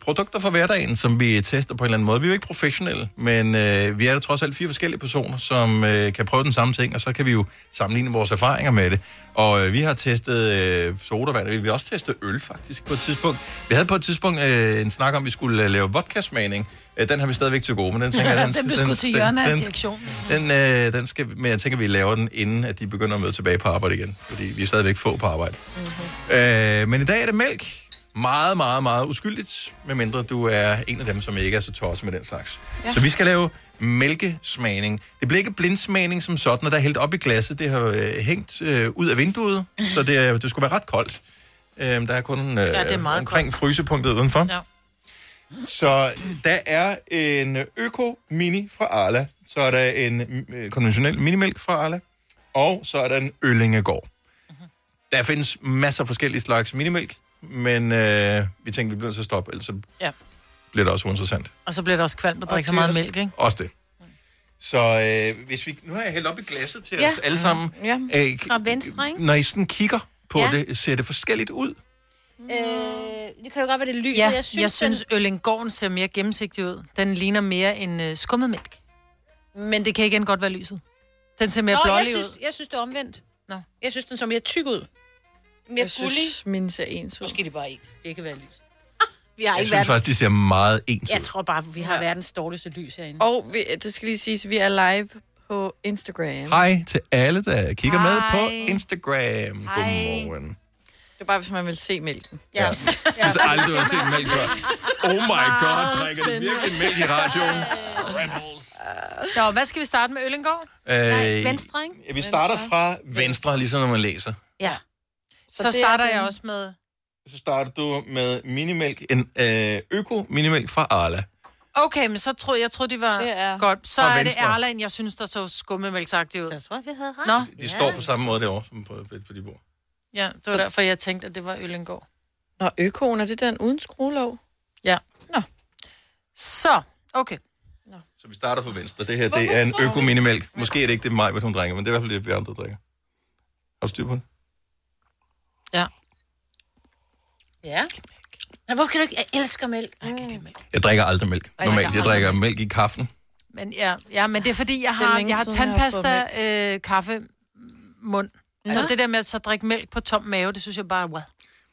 produkter fra hverdagen, som vi tester på en eller anden måde. Vi er jo ikke professionelle, men øh, vi er da trods alt fire forskellige personer, som øh, kan prøve den samme ting, og så kan vi jo sammenligne vores erfaringer med det. Og øh, vi har testet øh, sodavand, og vi har også testet øl faktisk på et tidspunkt. Vi havde på et tidspunkt øh, en snak om, at vi skulle øh, lave vodka-smagning. Øh, den har vi stadigvæk til gode, men den tænker jeg... Den blev skudt til hjørne af direktionen. Den, øh, den skal, men jeg tænker, vi laver den, inden at de begynder at møde tilbage på arbejde igen. Fordi vi er stadigvæk få på arbejde. Mm-hmm. Øh, men i dag er det mælk. Meget, meget, meget uskyldigt. Medmindre du er en af dem, som ikke er så tosset med den slags. Ja. Så vi skal lave mælkesmagning. Det bliver ikke blindsmagning som sådan, og der er hældt op i glasset. Det har øh, hængt øh, ud af vinduet, så det, er- det skulle være ret koldt. Øh, der er kun øh, Ja, det er meget omkring frysepunktet udenfor. Ja. Så der er en Øko Mini fra Arla, så er der en øh, konventionel minimælk fra Arla, og så er der en Øllingegård. Der findes masser af forskellige slags minimælk, men øh, vi tænkte, vi bliver nødt til at stoppe, ellers så Ja. bliver det også uinteressant. Og så bliver det også kvalmt at drikke så meget mælk, ikke? Også det. Så øh, hvis vi, nu har jeg hældt op i glasset til Ja. os alle sammen. Ja. Øh, Fra venstre, ikke? når I sådan kigger på Ja. det, ser det forskelligt ud? Øh, det kan jo godt være, det lyser. Ja, jeg synes, jeg synes Øllingården ser mere gennemsigtig ud. Den ligner mere en uh, skummet mælk. Men det kan igen godt være lyset. Den ser mere Nå, jeg blålig synes, ud. jeg synes, det er omvendt. Nå. Jeg synes, den så mere tyk ud. Mere Jeg gullig. synes, min ser ens ud. Måske det bare ens. Det kan være lys. vi har Jeg ikke synes verdens... faktisk, de ser meget ens Jeg ud. tror bare, vi har verdens dårligste lys herinde. Og vi, det skal lige siges, at vi er live på Instagram. Hej til alle, der kigger med Hej. på Instagram. Godmorgen. Det er bare, hvis man vil se mælken. Ja. Jeg har aldrig har set mælk før. Oh my god, drikker de virkelig mælk i radioen? Nå, hvad skal vi starte med Øllingård? Øh, Venstre, ikke? ja, vi starter fra venstre, ligesom når man læser. Ja. Så, er starter den- jeg også med... Så starter du med minimælk, en øh, øko-minimælk fra Arla. Okay, men så troede jeg, troede, de var Det er- godt. Så er det. Erland, jeg synes, der så skummemælksagtigt ud. Så jeg tror, vi havde ret. Nå, De står på samme måde derovre, som på, på de bord. ja, det var derfor, jeg tænkte, at det var Øllingård. Nå, økoen, er det den uden skruelåg? Ja. Nå. Så, okay. Så vi starter fra venstre. Det her, det er en øko-minimælk. Måske er det ikke det mig, hvad hun drikker, men det er i hvert fald det, vi andre drikker. Har du styr på det? Ja. Ja. Men hvorfor kan du ikke... Jeg elsker mælk. Mm. Jeg drikker aldrig mælk. Normalt, jeg jeg drikker mælk i kaffen. Men, ja, ja, men det er fordi, jeg Det har, jeg har tandpasta, øh, kaffe, mund. Ja. Så det der med at så drikke mælk på tom mave, det synes jeg bare er wow.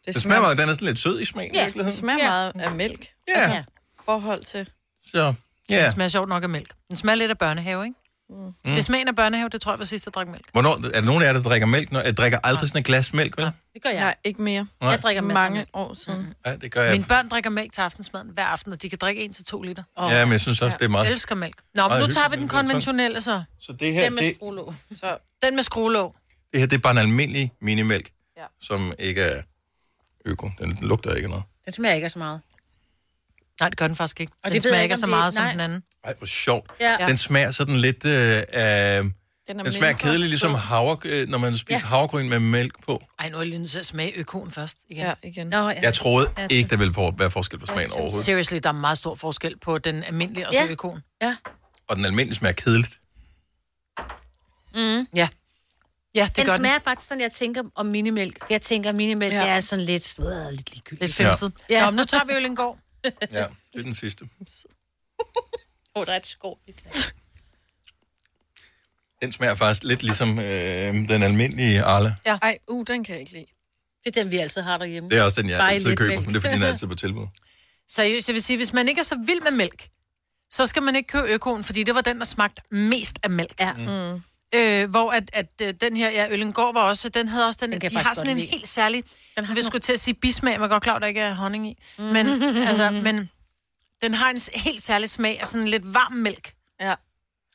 Det smager meget, den er sådan lidt sød i smagen i Ja, det smager Ja. meget af mælk. Ja, Ja. Forhold til... så ja. Det smager sjovt nok af mælk. Den smager lidt af børnehave, ikke? Mm. Det smager af børnehave, det tror jeg var sidst, jeg drak mælk. Hvornår, er der nogen af jer, der drikker mælk? Når, jeg drikker aldrig sådan et glas mælk, vel? Det gør jeg. Nej, ikke mere. Nej. Jeg drikker masser af Mange mælk. år siden. Ja, det gør jeg. Mine børn drikker mælk til aftensmaden hver aften, og de kan drikke 1-2 liter. Oh, Ja, men jeg synes også, det er Jeg meget... elsker mælk. Nå, men nu tager vi den konventionelle så. Så det her, Den med det, skruelåg. Så Den med skruelåg. det her, det er bare en almindelig minimælk, Ja. som ikke er øko. Den lugter ikke noget. Den smager ikke så meget. Nej, det gør den faktisk ikke. Og den det smager ikke så det- meget som nej. den anden. Ej, hvor sjovt. Ja. Den smager sådan lidt øh, af... den, Den smager kedeligt, ligesom havre, øh, når man spiser Ja. havregryn med mælk på. Ej, nu er jeg lige nødt til at smage økoen først. Igen. Ja, igen. Nå, ja. Jeg troede Ja, ikke, der ville for, være forskel på smagen overhovedet. Seriously, der er meget stor forskel på den almindelige og så Ja. økoen. Ja. Og den almindelige smager kedeligt. Mm. Ja. Ja, det Den gør smager faktisk sådan, jeg tænker om minimælk. Jeg tænker, at minimælk Ja. det er sådan lidt, øh, lidt ligegyldigt. den. Lidt femset. Ja. Ja. Nå, men nu tager vi Øllingård. Ja, det er den sidste. Åh, oh, der er et skov i. Den smager faktisk lidt ligesom øh, den almindelige Arla. Ja. Ej, uh, den kan jeg ikke lide. Det er den, vi altid har derhjemme. Det er også den, jeg Bare altid køber, mælk. men det er, fordi den er altid på tilbud. Seriøst, jeg vil sige, hvis man ikke er så vild med mælk, så skal man ikke købe økoen, fordi det var den, der smagte mest af mælk. Ja. Mm. Øh, hvor at, at øh, den her, ja, Øllengård var også, den havde også den, Den de har sådan en lide. helt særlig, den har vi skulle til at sige bismag, man godt klar, der ikke er honning i, mm. men, altså, men den har en helt særlig smag af sådan lidt varm mælk. Ja.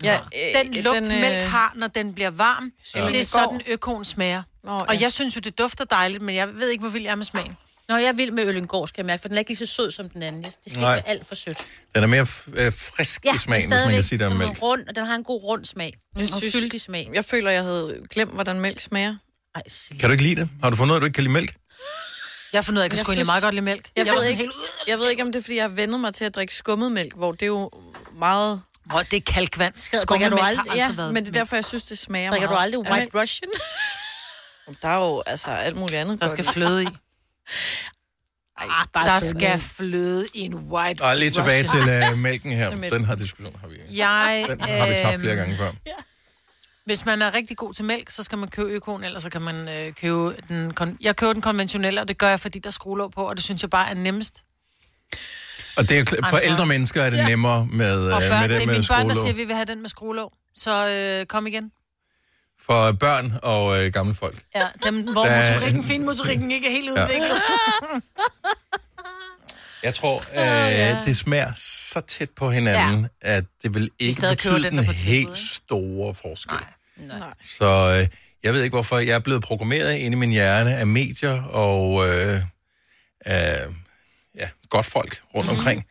Ja, øh, den lugt, den, øh, mælk har, når den bliver varm, Ja. det er sådan økoen smager. Nå, og ja. jeg synes jo, det dufter dejligt, men jeg ved ikke, hvor vild jeg er med smagen. Nå, jeg vild med Øllengård, skal jeg mærke, for den er ikke lige så sød som den anden. Det skal Nej. ikke være alt for sødt. Den er mere øh, frisk Ja, i smagen, hvis man kan sige, der er mælk. Rund, og den har en god rund smag. Jeg og synes- fyldig smag. Jeg føler, jeg havde glemt, hvordan mælk smager. Ej, Kan du ikke lide det? Har du fundet ud af, at du ikke kan lide mælk? Jeg har fundet ud af, at jeg kan Jeg sgu egentlig synes- meget godt lide mælk. Jeg, Jeg var ved ikke, helt- jeg ved ikke, om det er, fordi jeg har vendet mig til at drikke skummet mælk, hvor det er jo meget... Hvor det er kalkvand. Du har aldrig- aldrig Ja, været men det er derfor, jeg synes, det smager Drikker du meget. aldrig af White mælk. Russian? Der er jo altså alt muligt andet. Der skal fløde i. Ej, Der skal fløde i en white Og lige tilbage Russian. til uh, mælken her. Den her diskussion har vi, Jeg, den har vi tabt flere øhm, gange før. Hvis man er rigtig god til mælk, så skal man købe økoen, eller så kan man øh, købe den... Kon- jeg køber den konventionelle, og det gør jeg, fordi der er skruelåg på, og det synes jeg bare er nemmest. Og det er, for sorry. ældre mennesker er det nemmere med, Og uh, børn, med det det er med mine børn, der skruelåg. siger, at vi vil have den med skruelåg. Så øh, kom igen. For børn og øh, gamle folk. Ja, dem, hvor er- motorikken, finmotorikken ikke er helt Ja. udviklet. Jeg tror, øh, ja. det smager så tæt på hinanden, ja. at det vil ikke betyde den, den, er helt store forskel. Nej. Nej. Så øh, jeg ved ikke, hvorfor jeg er blevet programmeret ind i min hjerne af medier og øh, af ja, godt folk rundt Mhm. mm-hmm. omkring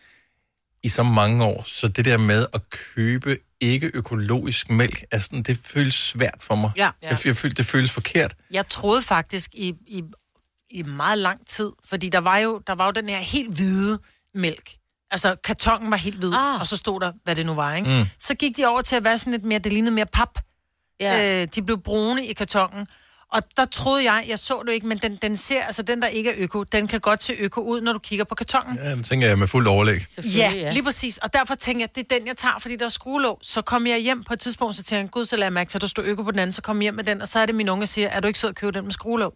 i så mange år. Så det der med at købe ikke økologisk mælk, sådan, det føles svært for mig. Ja. Jeg, jeg føler, det føles forkert. Jeg troede faktisk i, i, i meget lang tid, fordi der var, jo, der var jo den her helt hvide mælk. Altså, kartongen var helt hvid, ah. og så stod der, hvad det nu var, ikke? Mm. Mm. Så gik de over til at være sådan lidt mere, det lignede mere pap. Ja. Øh, de blev brune i kartongen. Og der troede jeg, jeg så det ikke, men den, den ser, altså den der ikke er øko, den kan godt se øko ud, når du kigger på kartongen. Ja, det tænker jeg med fuldt overlæg. Ja, ja, lige præcis. Og derfor tænker jeg, det er den, jeg tager, fordi der er skruelåg. Så kom jeg hjem på et tidspunkt, så tænker jeg, gud, så lader jeg mærke til, at der står øko på den anden, så kom jeg hjem med den, og så er det min unge, der siger, er du ikke sød at købe den med skruelåg?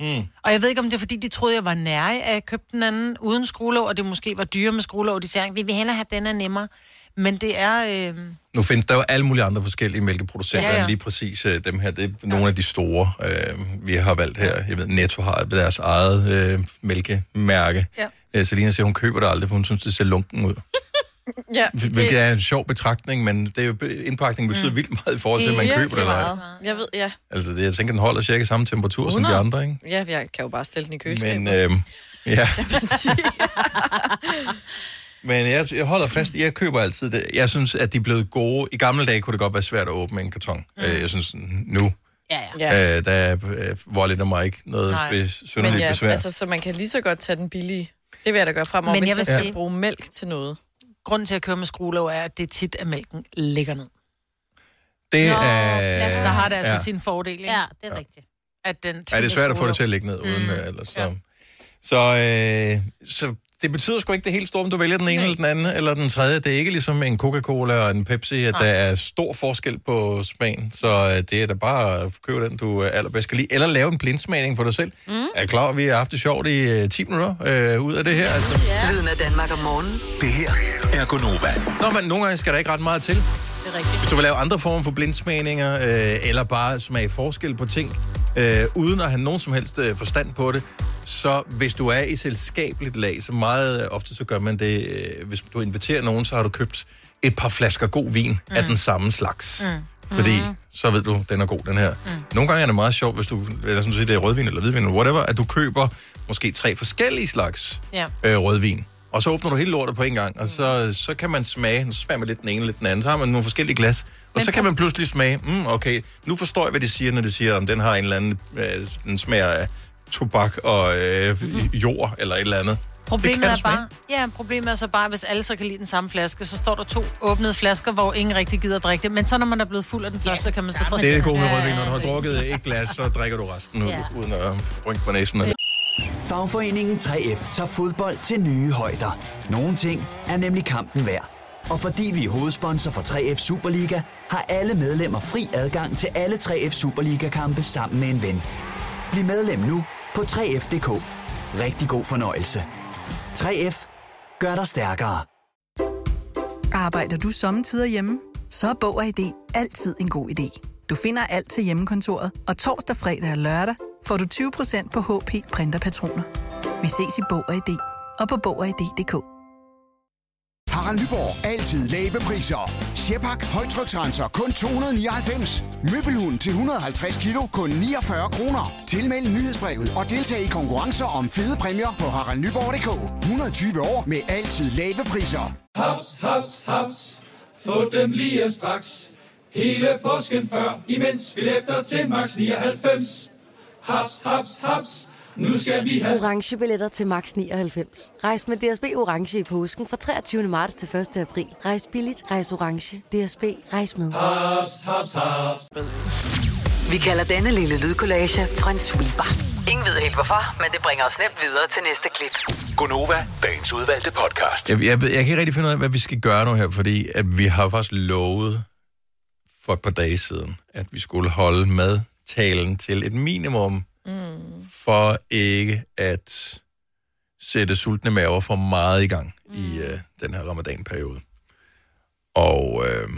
Mm. Og jeg ved ikke, om det er, fordi de troede, jeg var nære af at købe den anden uden skruelåg, og det måske var dyre med skruelåg. De siger, vi vil hellere have den er nemmere. Men det er... Øh... Nu findes der jo alle mulige andre forskellige mælkeproducenter, Ja, ja, lige præcis øh, dem her. Det er nogle af de store, øh, vi har valgt her. Jeg ved, Netto har deres eget øh, mælkemærke. Ja. Øh, Selina siger, hun køber det aldrig, for hun synes, det ser lunken ud. Ja, Hvilket er en sjov betragtning, men det er jo, indpakningen betyder mm. vildt meget i forhold til, at man køber det. Eller, ej. Jeg ved, ja. altså, det, jeg tænker, den holder cirka samme temperatur som de 100. andre, ikke? Ja, jeg kan jo bare stille den i køleskabet. Men, øh, ja. Men jeg, jeg holder fast, jeg køber altid det. Jeg synes, at de er blevet gode. I gamle dage kunne det godt være svært at åbne en karton. Mm. Jeg synes, nu, Ja, ja. øh, der øh, volder der mig ikke noget Nej. be, Men synderligt ja, besvær. altså, så man kan lige så godt tage den billige. Det vil jeg da gøre fremover, Men hvis jeg jeg, vil jeg skal sige- bruge mælk til noget. Grunden til at køre med skruelåg er, at det er tit, at mælken ligger ned. Det Nå, er... Så har det altså ja. ja. sin fordel, ikke? Ja, det er rigtigt. At den Ja, det er svært at få det til at ligge ned uden, mm. ellers så... Så, øh, så det betyder sgu ikke det helt store, om du vælger den ene Nej. eller den anden, eller den tredje. Det er ikke ligesom en Coca-Cola og en Pepsi, at Nej. der er stor forskel på smagen. Så øh, det er da bare at købe den, du øh, allerbedst kan lide. Eller lave en blindsmagning på dig selv. Mm. Er klar, at vi har haft det sjovt i øh, 10 minutter øh, ud af det her? Altså. Lyden af Danmark om morgenen. Det her er Gonova. Nå, men nogle gange skal der ikke ret meget til. Det er rigtigt. Hvis du vil lave andre former for blindsmagninger, øh, eller bare smage forskel på ting, øh, uden at have nogen som helst øh, forstand på det, så hvis du er i selskabeligt lag, så meget øh, ofte så gør man det, øh, hvis du inviterer nogen, så har du købt et par flasker god vin mm. af den samme slags. Mm. Fordi Mm. så ved du, den er god, den her. Mm. Nogle gange er det meget sjovt, hvis du, eller som du siger, det er rødvin eller hvidvin, eller whatever, at du køber måske tre forskellige slags Ja. øh, rødvin. Og så åbner du hele lortet på en gang, og så, så kan man smage, så smager man lidt den ene, lidt den anden, så har man nogle forskellige glas, og Men så kan man pludselig smage, mm, okay, nu forstår jeg, hvad de siger, når de siger, om den har en eller anden, øh, den smager af tobak og øh, jord, eller et eller andet. Problemet det er bare, ja, problemet er så bare, hvis alle så kan lide den samme flaske, så står der to åbnede flasker, hvor ingen rigtig gider at drikke det. Men så når man er blevet fuld af den første, kan man så drikke Det er det den. gode med rødvin, når du har drukket et glas, så drikker du resten, Ja. ja. uden at rynke på næsen. Fagforeningen 3F tager fodbold til nye højder. Nogle ting er nemlig kampen værd. Og fordi vi er hovedsponsor for 3F Superliga, har alle medlemmer fri adgang til alle 3F Superliga-kampe sammen med en ven. Bliv medlem nu på 3F.dk. Rigtig god fornøjelse. 3F gør dig stærkere. Arbejder du sommetider hjemme? Så er Bog og ID altid en god idé. Du finder alt til hjemmekontoret, og torsdag, fredag og lørdag får du 20% på HP printerpatroner. Vi ses i Bog og ID og på Bog og ID.dk. Harald Nyborg. Altid lave priser. Sjehpak. Højtryksrenser. Kun 299. Møbelhund til 150 kilo. Kun 49 kroner. Tilmeld nyhedsbrevet og deltag i konkurrencer om fede præmier på haraldnyborg.dk. 120 år med altid lave priser. Haps, haps, haps. Få dem lige straks. Hele påsken før, imens billetter til max 99. Haps, haps, haps. Nu skal vi have... Orange billetter til max 99. Rejs med DSB Orange i påsken fra 23. marts til 1. april. Rejs billigt, rejs orange. DSB, rejs med. Haps, haps, haps. Vi kalder denne lille lydkollage en sweeper. Ingen ved helt hvorfor, men det bringer os nemt videre til næste klip. Gonova, dagens udvalgte podcast. Jeg, jeg, ved- jeg kan ikke rigtig finde ud af, hvad vi skal gøre nu her, fordi at vi har faktisk lovet for et par dage siden, at vi skulle holde madtalen til et minimum, mm. for ikke at sætte sultne maver for meget i gang mm. i uh, den her ramadanperiode. Og øh,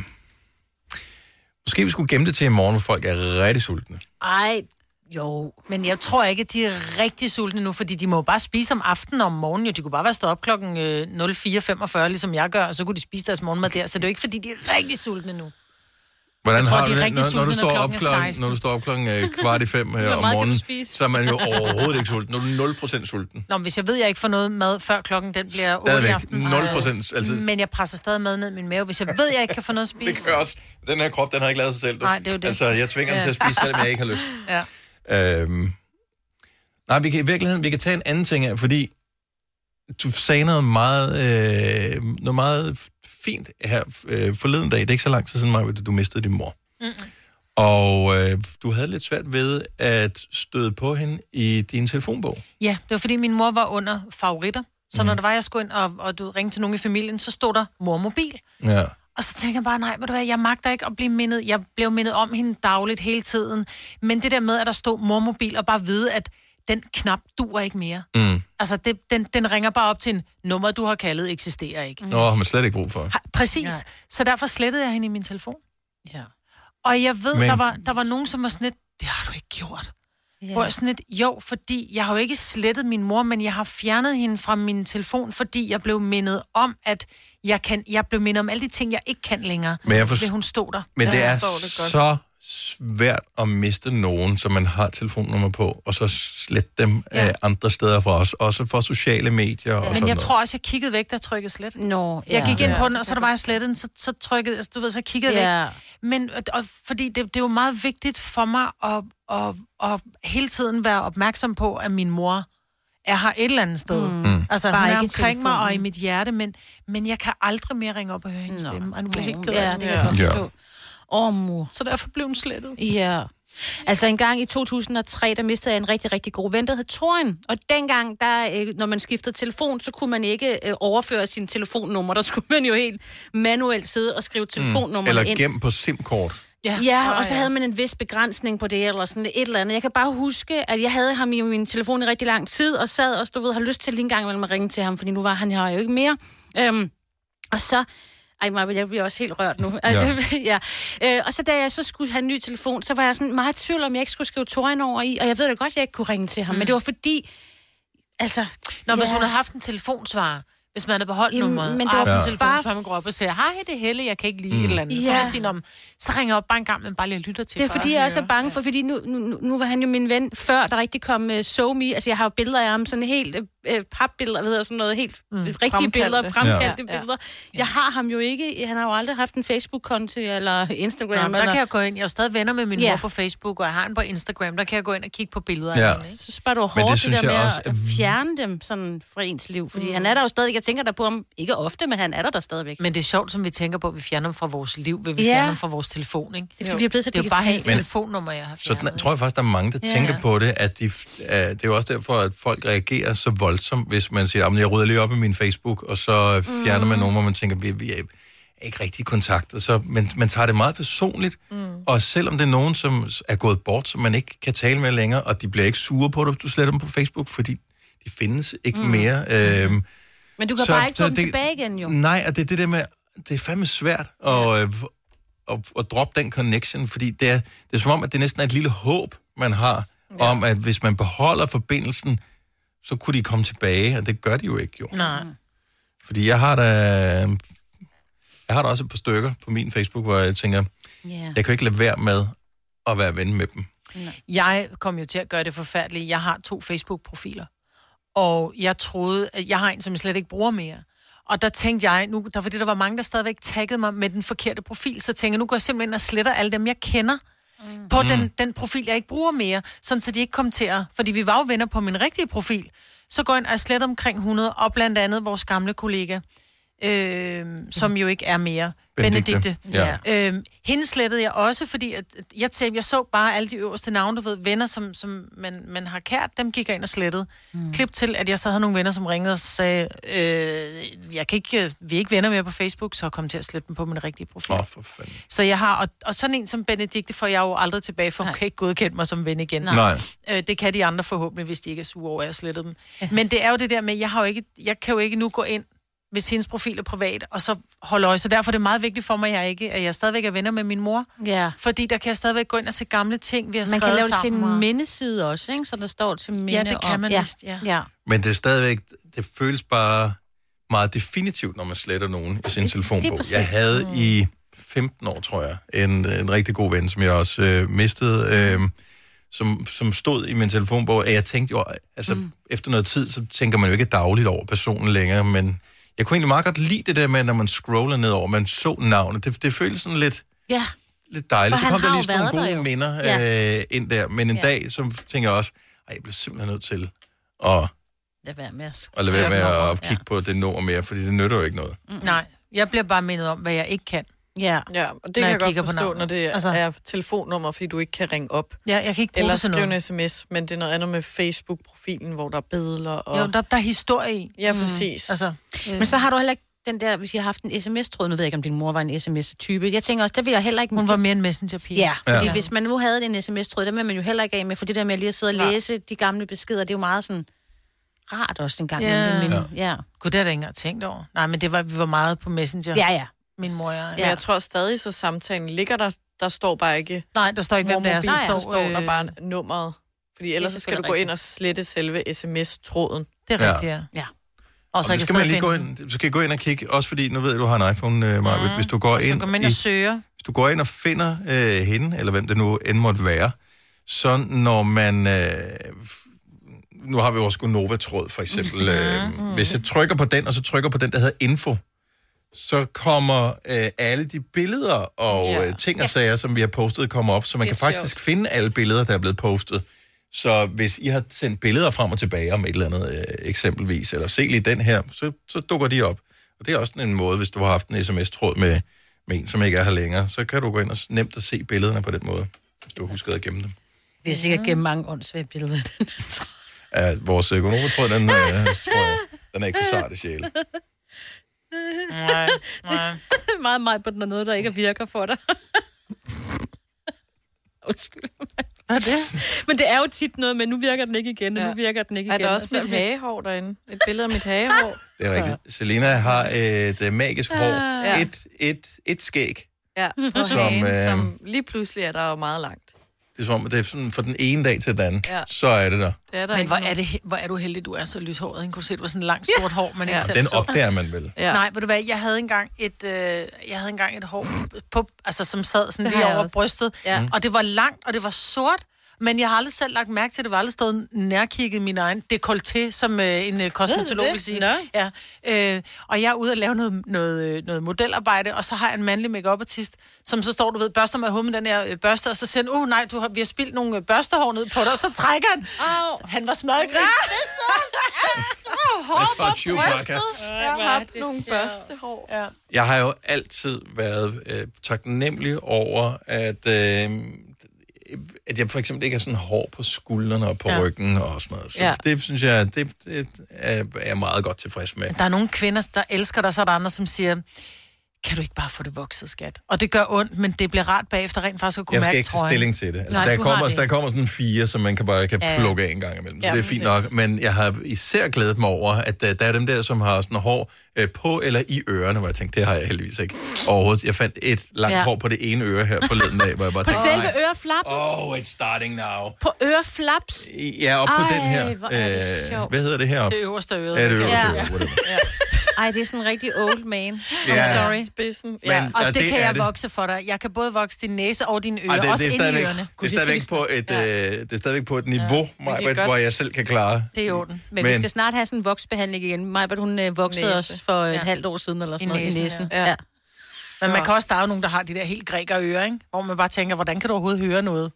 måske vi skulle gemme det til i morgen, hvor folk er rigtig sultne. Ej, jo. Men jeg tror ikke, at de er rigtig sultne nu, fordi de må jo bare spise om aftenen og om morgenen. Jo. De kunne bare være stået op klokken øh, 04.45, ligesom jeg gør, og så kunne de spise deres morgenmad der. Så det er jo ikke, fordi de er rigtig sultne nu. Hvordan tror, har du det, når, når, du står op klokken klokken, 16? når du står op klokken øh, kvart i fem Hvor om morgenen, så er man jo overhovedet ikke sulten. Nu er du 0% sulten. Nå, men hvis jeg ved, at jeg ikke får noget mad, før klokken den bliver 8 i aften. 0% altid. Men jeg presser stadig mad ned i min mave. Hvis jeg ved, at jeg ikke kan få noget at Det spise. gør også. Den her krop, den har ikke lavet sig selv. Du. Nej, det er jo det. Altså, jeg tvinger den til at spise, selvom jeg ikke har lyst. Ja. Øhm, nej, vi kan i virkeligheden, vi kan tage en anden ting her, fordi du sagde noget meget, øh, noget meget fint her øh, forleden dag. Det er ikke så lang tid siden, Maja, at du mistede din mor. Mm-mm. Og øh, du havde lidt svært ved at støde på hende i din telefonbog. Ja, det var fordi min mor var under favoritter. Så Mhm. når der var, jeg skulle ind og, og du ringte til nogen i familien, så stod der mormobil. Ja. Og så tænker jeg bare, nej, ved du hvad, jeg magter ikke at blive mindet. Jeg blev mindet om hende dagligt hele tiden. Men det der med, at der stod mormobil og bare vide, at den knap duer ikke mere. Mm. Altså, det, den, den ringer bare op til en nummer, du har kaldet, eksisterer ikke. Nå, har man slet ikke brug for. Ha, præcis. Ja. Så derfor slettede jeg hende i min telefon. Ja. Og jeg ved, Men- der, var, der var nogen, som var sådan lidt, det har du ikke gjort. Yeah. Hvor jeg sådan lidt, jo, fordi jeg har jo ikke slettet min mor, men jeg har fjernet hende fra min telefon, fordi jeg blev mindet om, at jeg, kan, jeg blev mindet om alle de ting, jeg ikke kan længere. Men jeg forst- hun stod der. Men det er forstår det godt. så svært at miste nogen, som man har telefonnummer på, og så slette dem ja. andre steder fra os, også for sociale medier og Men sådan jeg noget. tror også, jeg kiggede væk, der trykkede slet. Nå, Jeg ja. gik ind Ja. på den, og så der var jeg slettet den, så, så trykkede, altså, du ved, så kiggede jeg Ja. væk. Men, og, og, fordi det, det er jo meget vigtigt for mig at, at, at hele tiden være opmærksom på, at min mor er her et eller andet sted. Mm. Mm. Altså, Bare hun er omkring mig og i mit hjerte, men, men jeg kan aldrig mere ringe op og høre hendes stemme. Og nu bliver jeg helt ked Ja, af det kan jeg godt Ja. Åh, mor. Så derfor blev hun slettet. Ja. Altså en gang i 2003, der mistede jeg en rigtig, rigtig god ven, der hed Torin. Og dengang, der, øh, når man skiftede telefon, så kunne man ikke øh, overføre sin telefonnummer. Der skulle man jo helt manuelt sidde og skrive telefonnummer Mm. Eller ind. gem på SIM-kort. Ja, ja og så havde man en vis begrænsning på det, eller sådan et eller andet. Jeg kan bare huske, at jeg havde ham i min telefon i rigtig lang tid, og sad og, du ved, har lyst til lige en gang imellem at ringe til ham, fordi nu var han her jo ikke mere. Øhm, og så... Ej, Maja, jeg bliver også helt rørt nu. Ja. ja. Øh, og så da jeg så skulle have en ny telefon, så var jeg sådan meget i tvivl om, jeg ikke skulle skrive Torin over i, og jeg ved da godt, at jeg ikke kunne ringe til ham, mm. men det var fordi, altså... Nå, hvis ja. hun havde haft en telefonsvarer, hvis man havde beholdt Jamen, nummeret, men det var en bare- telefonsvarer, man går op og siger, hej, det er Helle, jeg kan ikke lide Mm. et eller andet. Så Ja. vil jeg sige, "Nå, men så ringer jeg op bare en gang, men bare lige lytter til. Det er for fordi, jeg også er høre." bange for, fordi nu, nu, nu var han jo min ven, før der rigtig kom uh, So Me. Altså, jeg har jo billeder af ham sådan helt uh, øh, papbilleder, hvad hedder sådan noget helt mm, rigtige fremkaldte. billeder, fremkaldte Ja. billeder. Jeg har ham jo ikke, han har jo aldrig haft en Facebook-konto eller Instagram. Nå, men der eller... kan jeg gå ind. Jeg er jo stadig venner med min Ja. mor på Facebook, og jeg har en på Instagram. Der kan jeg gå ind og kigge på billeder af Ja. hende, ikke? Så spørger du hårdt det, det der med også at fjerne dem sådan fra ens liv. Fordi mm. han er der jo stadig, jeg tænker der på ham, ikke ofte, men han er der der stadigvæk. Men det er sjovt, som vi tænker på, at vi fjerner dem fra vores liv, vil vi Ja. fjerne dem fra vores telefon, ikke? Det er, fordi vi er blevet så Det er jo bare hans telefonnummer, jeg har Så fjernet. den, tror jeg faktisk, der er mange, der Ja. tænker på det, at de, uh, det er jo også derfor, at folk reagerer så voldsomt, hvis man siger, at jeg rydder lige op i min Facebook, og så fjerner Mm. man nogen, hvor man tænker, vi, vi er ikke rigtig i kontakt. Og så, men man tager det meget personligt, mm. og selvom det er nogen, som er gået bort, som man ikke kan tale med længere, og de bliver ikke sure på dig, du sletter dem på Facebook, fordi de findes ikke Mm. mm. mere. Øhm, Men du kan så- bare ikke få dem det- tilbage igen, jo. Nej, og det er det der med, det er fandme svært at, øh, at, at droppe den connection, fordi det er, det er som om, at det næsten er et lille håb, man har, ja. om at hvis man beholder forbindelsen, så kunne de komme tilbage, og det gør de jo ikke, jo. Nej. Fordi jeg har da, jeg har da også et par stykker på min Facebook, hvor jeg tænker, Yeah. jeg kan ikke lade være med at være ven med dem. Jeg kom jo til at gøre det forfærdeligt. Jeg har to Facebook-profiler. Og jeg troede, at jeg har en, som jeg slet ikke bruger mere. Og der tænkte jeg, nu, der, fordi der var mange, der stadigvæk taggede mig med den forkerte profil, så tænkte jeg, nu går jeg simpelthen og sletter alle dem, jeg kender, mm. på den, den profil, jeg ikke bruger mere, sådan så de ikke kommer til at... Fordi vi var jo venner på min rigtige profil. Så går jeg ind og slet omkring 100, og blandt andet vores gamle kollega, øh, som jo ikke er mere. Benedikte. Benedikte. Ja. Øhm, hende slettede jeg også, fordi at, jeg, tænkte, jeg så bare alle de øverste navne, du ved, venner, som, som man, man har kært, dem gik jeg ind og slettede. Mm. Klip til, at jeg så havde nogle venner, som ringede og sagde, øh, jeg kan ikke, øh, vi er ikke venner mere på Facebook, så jeg kom til at slette dem på min rigtige profil. Åh, oh, for fanden. Så jeg har, og, og sådan en som Benedikte får jeg jo aldrig tilbage, for hun kan ikke godkende mig som ven igen. Nej. Øh, det kan de andre forhåbentlig, hvis de ikke er sure over, at jeg slettede dem. Men det er jo det der med, jeg, har jo ikke, jeg kan jo ikke nu gå ind, hvis hendes profil er privat, og så holde øje. Så derfor er det meget vigtigt for mig, at jeg, ikke, at jeg stadigvæk er venner med min mor. Ja. Fordi der kan jeg stadigvæk gå ind og se gamle ting, vi har Man skrevet kan lave det til sammen. en mindeside også, ikke? Så der står til minde Ja, det kan om- man ja. vist, ja. ja. Men det er stadigvæk, det føles bare meget definitivt, når man sletter nogen i sin telefonbog. Jeg havde i 15 år, tror jeg, en, en rigtig god ven, som jeg også øh, mistede, øh, som, som stod i min telefonbog, og jeg tænkte jo, altså mm. efter noget tid, så tænker man jo ikke dagligt over personen længere, men jeg kunne egentlig meget godt lide det der med, når man scroller nedover, man så navnet. Det, det føltes sådan lidt, Ja. lidt dejligt. For Så han kom der har lige sådan nogle været der gode jo. minder Ja. øh, ind der. Men en Ja. dag, så tænker jeg også, ej, jeg bliver simpelthen nødt til at, Lad være med at at lade være med Ja. at kigge på det nummer mere, fordi det nytter jo ikke noget. Mm. Nej, jeg bliver bare mindet om, hvad jeg ikke kan. Ja, ja og det Når kan jeg jeg, godt på forstå, når det Altså- er telefonnummer, fordi du ikke kan ringe op. Ja, jeg kan ikke bruge Eller skrive noget. en sms, men det er noget andet med Facebook-profilen, hvor der er billeder. Og... Jo, der, der er historie i. Ja, præcis. Altså, Men så har du heller ikke den der, hvis jeg har haft en sms-tråd, nu ved jeg ikke, om din mor var en sms-type. Jeg tænker også, der vil jeg heller ikke... Hun var mere en messenger-pige. Ja, fordi Ja. hvis man nu havde en sms-tråd, der vil man jo heller ikke af med, for det der med lige at sidde og læse de gamle beskeder, det er jo meget sådan rart også en gang. Ja. Men, Ja. ja. Gud, det har jeg da ikke engang tænkt over. Nej, men det var, vi var meget på Messenger. Ja, ja. Min mor og jeg. Ja, jeg tror stadig, så samtalen ligger der. Der står bare ikke... Nej, der står ikke, hvem det er. Så Så står, står, der øh, bare nummeret. Fordi ellers så skal du gå ind og slette selve sms-tråden. Det er Ja. rigtigt, ja. ja. Og så Og kan så skal man lige gå ind, så skal jeg gå ind og kigge, også fordi, nu ved jeg, du har en iPhone, øh, Marvitt. Hvis du går ind, ind i, og søger. hvis du går ind og finder øh, hende, eller hvem det nu end måtte være, så når man... Øh, nu har vi vores Gonova-tråd, for eksempel. Øh, hvis jeg trykker på den, og så trykker på den, der hedder info, så kommer øh, alle de billeder og Ja. øh, ting og sager, som vi har postet, kommer op, så man kan faktisk sjovt. finde alle billeder, der er blevet postet. Så hvis I har sendt billeder frem og tilbage om et eller andet øh, eksempelvis, eller se lige den her, så, så dukker de op. Og det er også sådan en måde, hvis du har haft en sms-tråd med, med en, som ikke er her længere, så kan du gå ind og nemt at se billederne på den måde, hvis du har husket at gemme dem. Vi har sikkert gennem mange åndssvage billeder. Ja, vores økonometråd, den, øh, tror jeg, den er ikke for sarte sjæle. Nej, nej. meget, meget på den er noget, der ikke virker for dig. Undskyld mig. Er det? Men det er jo tit noget med, nu virker den ikke igen, og nu virker den ikke Er igen. der også og mit hagehår derinde? Et billede af mit hagehår? Det er rigtigt. Selena har et øh, magisk hår. Ja. Et, et, et skæg. Ja, på Som, hagen, øh, som lige pludselig er der jo meget langt. Det er som om, det er sådan, fra den ene dag til den anden, Ja. så er det der. Det er der Men ikke hvor er, det, hvor er du heldig, du er så lyshåret. Ikke? Kunne du se, du var sådan en langt sort hår, man ikke Ja, selv den så. opdager man vel. Ja. Nej, ved du hvad, jeg havde engang et, øh, jeg havde engang et hår, på, altså, som sad sådan Det lige jeg over også. brystet, Ja. og det var langt, og det var sort, Men jeg har aldrig selv lagt mærke til, at det var aldrig stået nærkigget min egen dekolleté, som øh, en øh, kosmetolog vil sige. Ja. Øh, og jeg er ude og lave noget, noget, øh, noget modelarbejde, og så har jeg en mandlig make artist som så står, du ved, børster i hovedet med den her øh, børste, og så siger han, uh nej, du har, vi har spildt nogle øh, børstehår ned på dig, og så trækker han. Oh. Han var smadret grin. Det er så... Det er så Chewbacca. Jeg har nogle børstehår. Ja. Jeg har jo altid været øh, taknemmelig over, at, øh, at jeg for eksempel ikke har sådan hår på skuldrene og på Ja. ryggen og sådan noget. Så Ja. det synes jeg, det, det er er jeg meget godt tilfreds med. Der er nogle kvinder, der elsker dig, så er der andre, som siger, kan du ikke bare få det vokset, skat? Og det gør ondt, men det bliver rart bagefter rent faktisk at kunne Jeg skal mærke ikke tage stilling til det. Altså, Nej, der, du har kommer, det. der kommer sådan fire, som man kan bare kan Ja, ja. plukke af en gang imellem. Så Ja, det er fint nok. Men jeg har især glædet mig over, at uh, der er dem der, som har sådan hår øh, på eller i ørerne, hvor jeg tænkte, det har jeg heldigvis ikke overhovedet. Jeg fandt et langt Ja. hår på det ene øre her forleden dag, hvor jeg bare På tænkte, selve nej. øreflappen? Oh, it's starting now. På øreflaps? Ja, og på Ej, den her. hvor er det Øh, sjovt. hvad hedder det her? Det øverste øre. Ja, det øverste Ja. øre. Ej, det er sådan en rigtig old man. I'm Ja. sorry. Spidsen. Men, Ja, og ja, det, det kan er jeg det. vokse for dig. Jeg kan både vokse din næse og dine ører, Ej, det, også det, er ind i stadigvæk, ørerne. det, er stadigvæk på et, øh, det er stadigvæk på et niveau, ja. kan godt- hvor jeg selv kan klare. Det er i orden. Men, men vi skal snart have sådan en voksbehandling igen. Majbert, hun øh, voksede Næse. os for et Ja. halvt år siden, eller sådan I noget, næsen, i næsen. ja. Ja. Men man kan også, der er jo nogen, der har de der helt græker ører, ikke? Hvor man bare tænker, hvordan kan du overhovedet høre noget?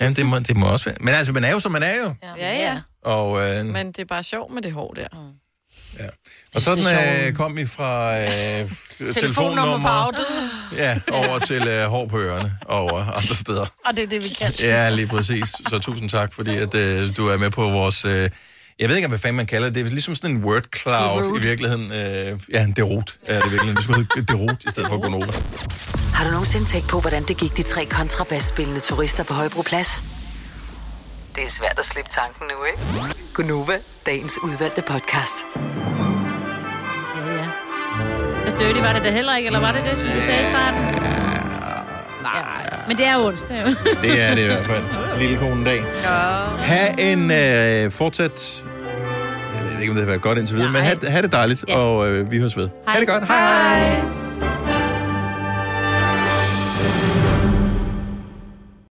Jamen, det må, det må også være. Men altså, man er jo, som man er jo. Ja, ja. Og, øh, Men det er bare sjovt med det hår der. Mm. Og sådan er øh, kom vi fra øh, Telefonnummer på. Ja, over til øh, hår på ørerne og øh, andre steder. Og det er det, vi kan. Ja, lige præcis. Så tusind tak, fordi at, øh, du er med på vores... Øh, jeg ved ikke, hvad fanden man kalder det. Det er ligesom sådan en word cloud i virkeligheden. Øh, ja, en derut er det i virkeligheden. Det skulle hedde derut i stedet for Gonova. Har du nogensinde tænkt på, hvordan det gik de tre kontrabasspillende turister på Højbroplads? Det er svært at slippe tanken nu, ikke? Gunova, dagens udvalgte podcast. Ja, ja. Så dirty var det da heller ikke, eller var det det, som du sagde i starten? Nej. Men det er onsdag, jo. Det er det i hvert fald. Lille kone dag. Ha' en øh, fortsat... Jeg ved ikke, om det har været godt indtil videre, men ha', ha det dejligt, Ja. og øh, vi høres ved. Ha' det godt. Hej hej.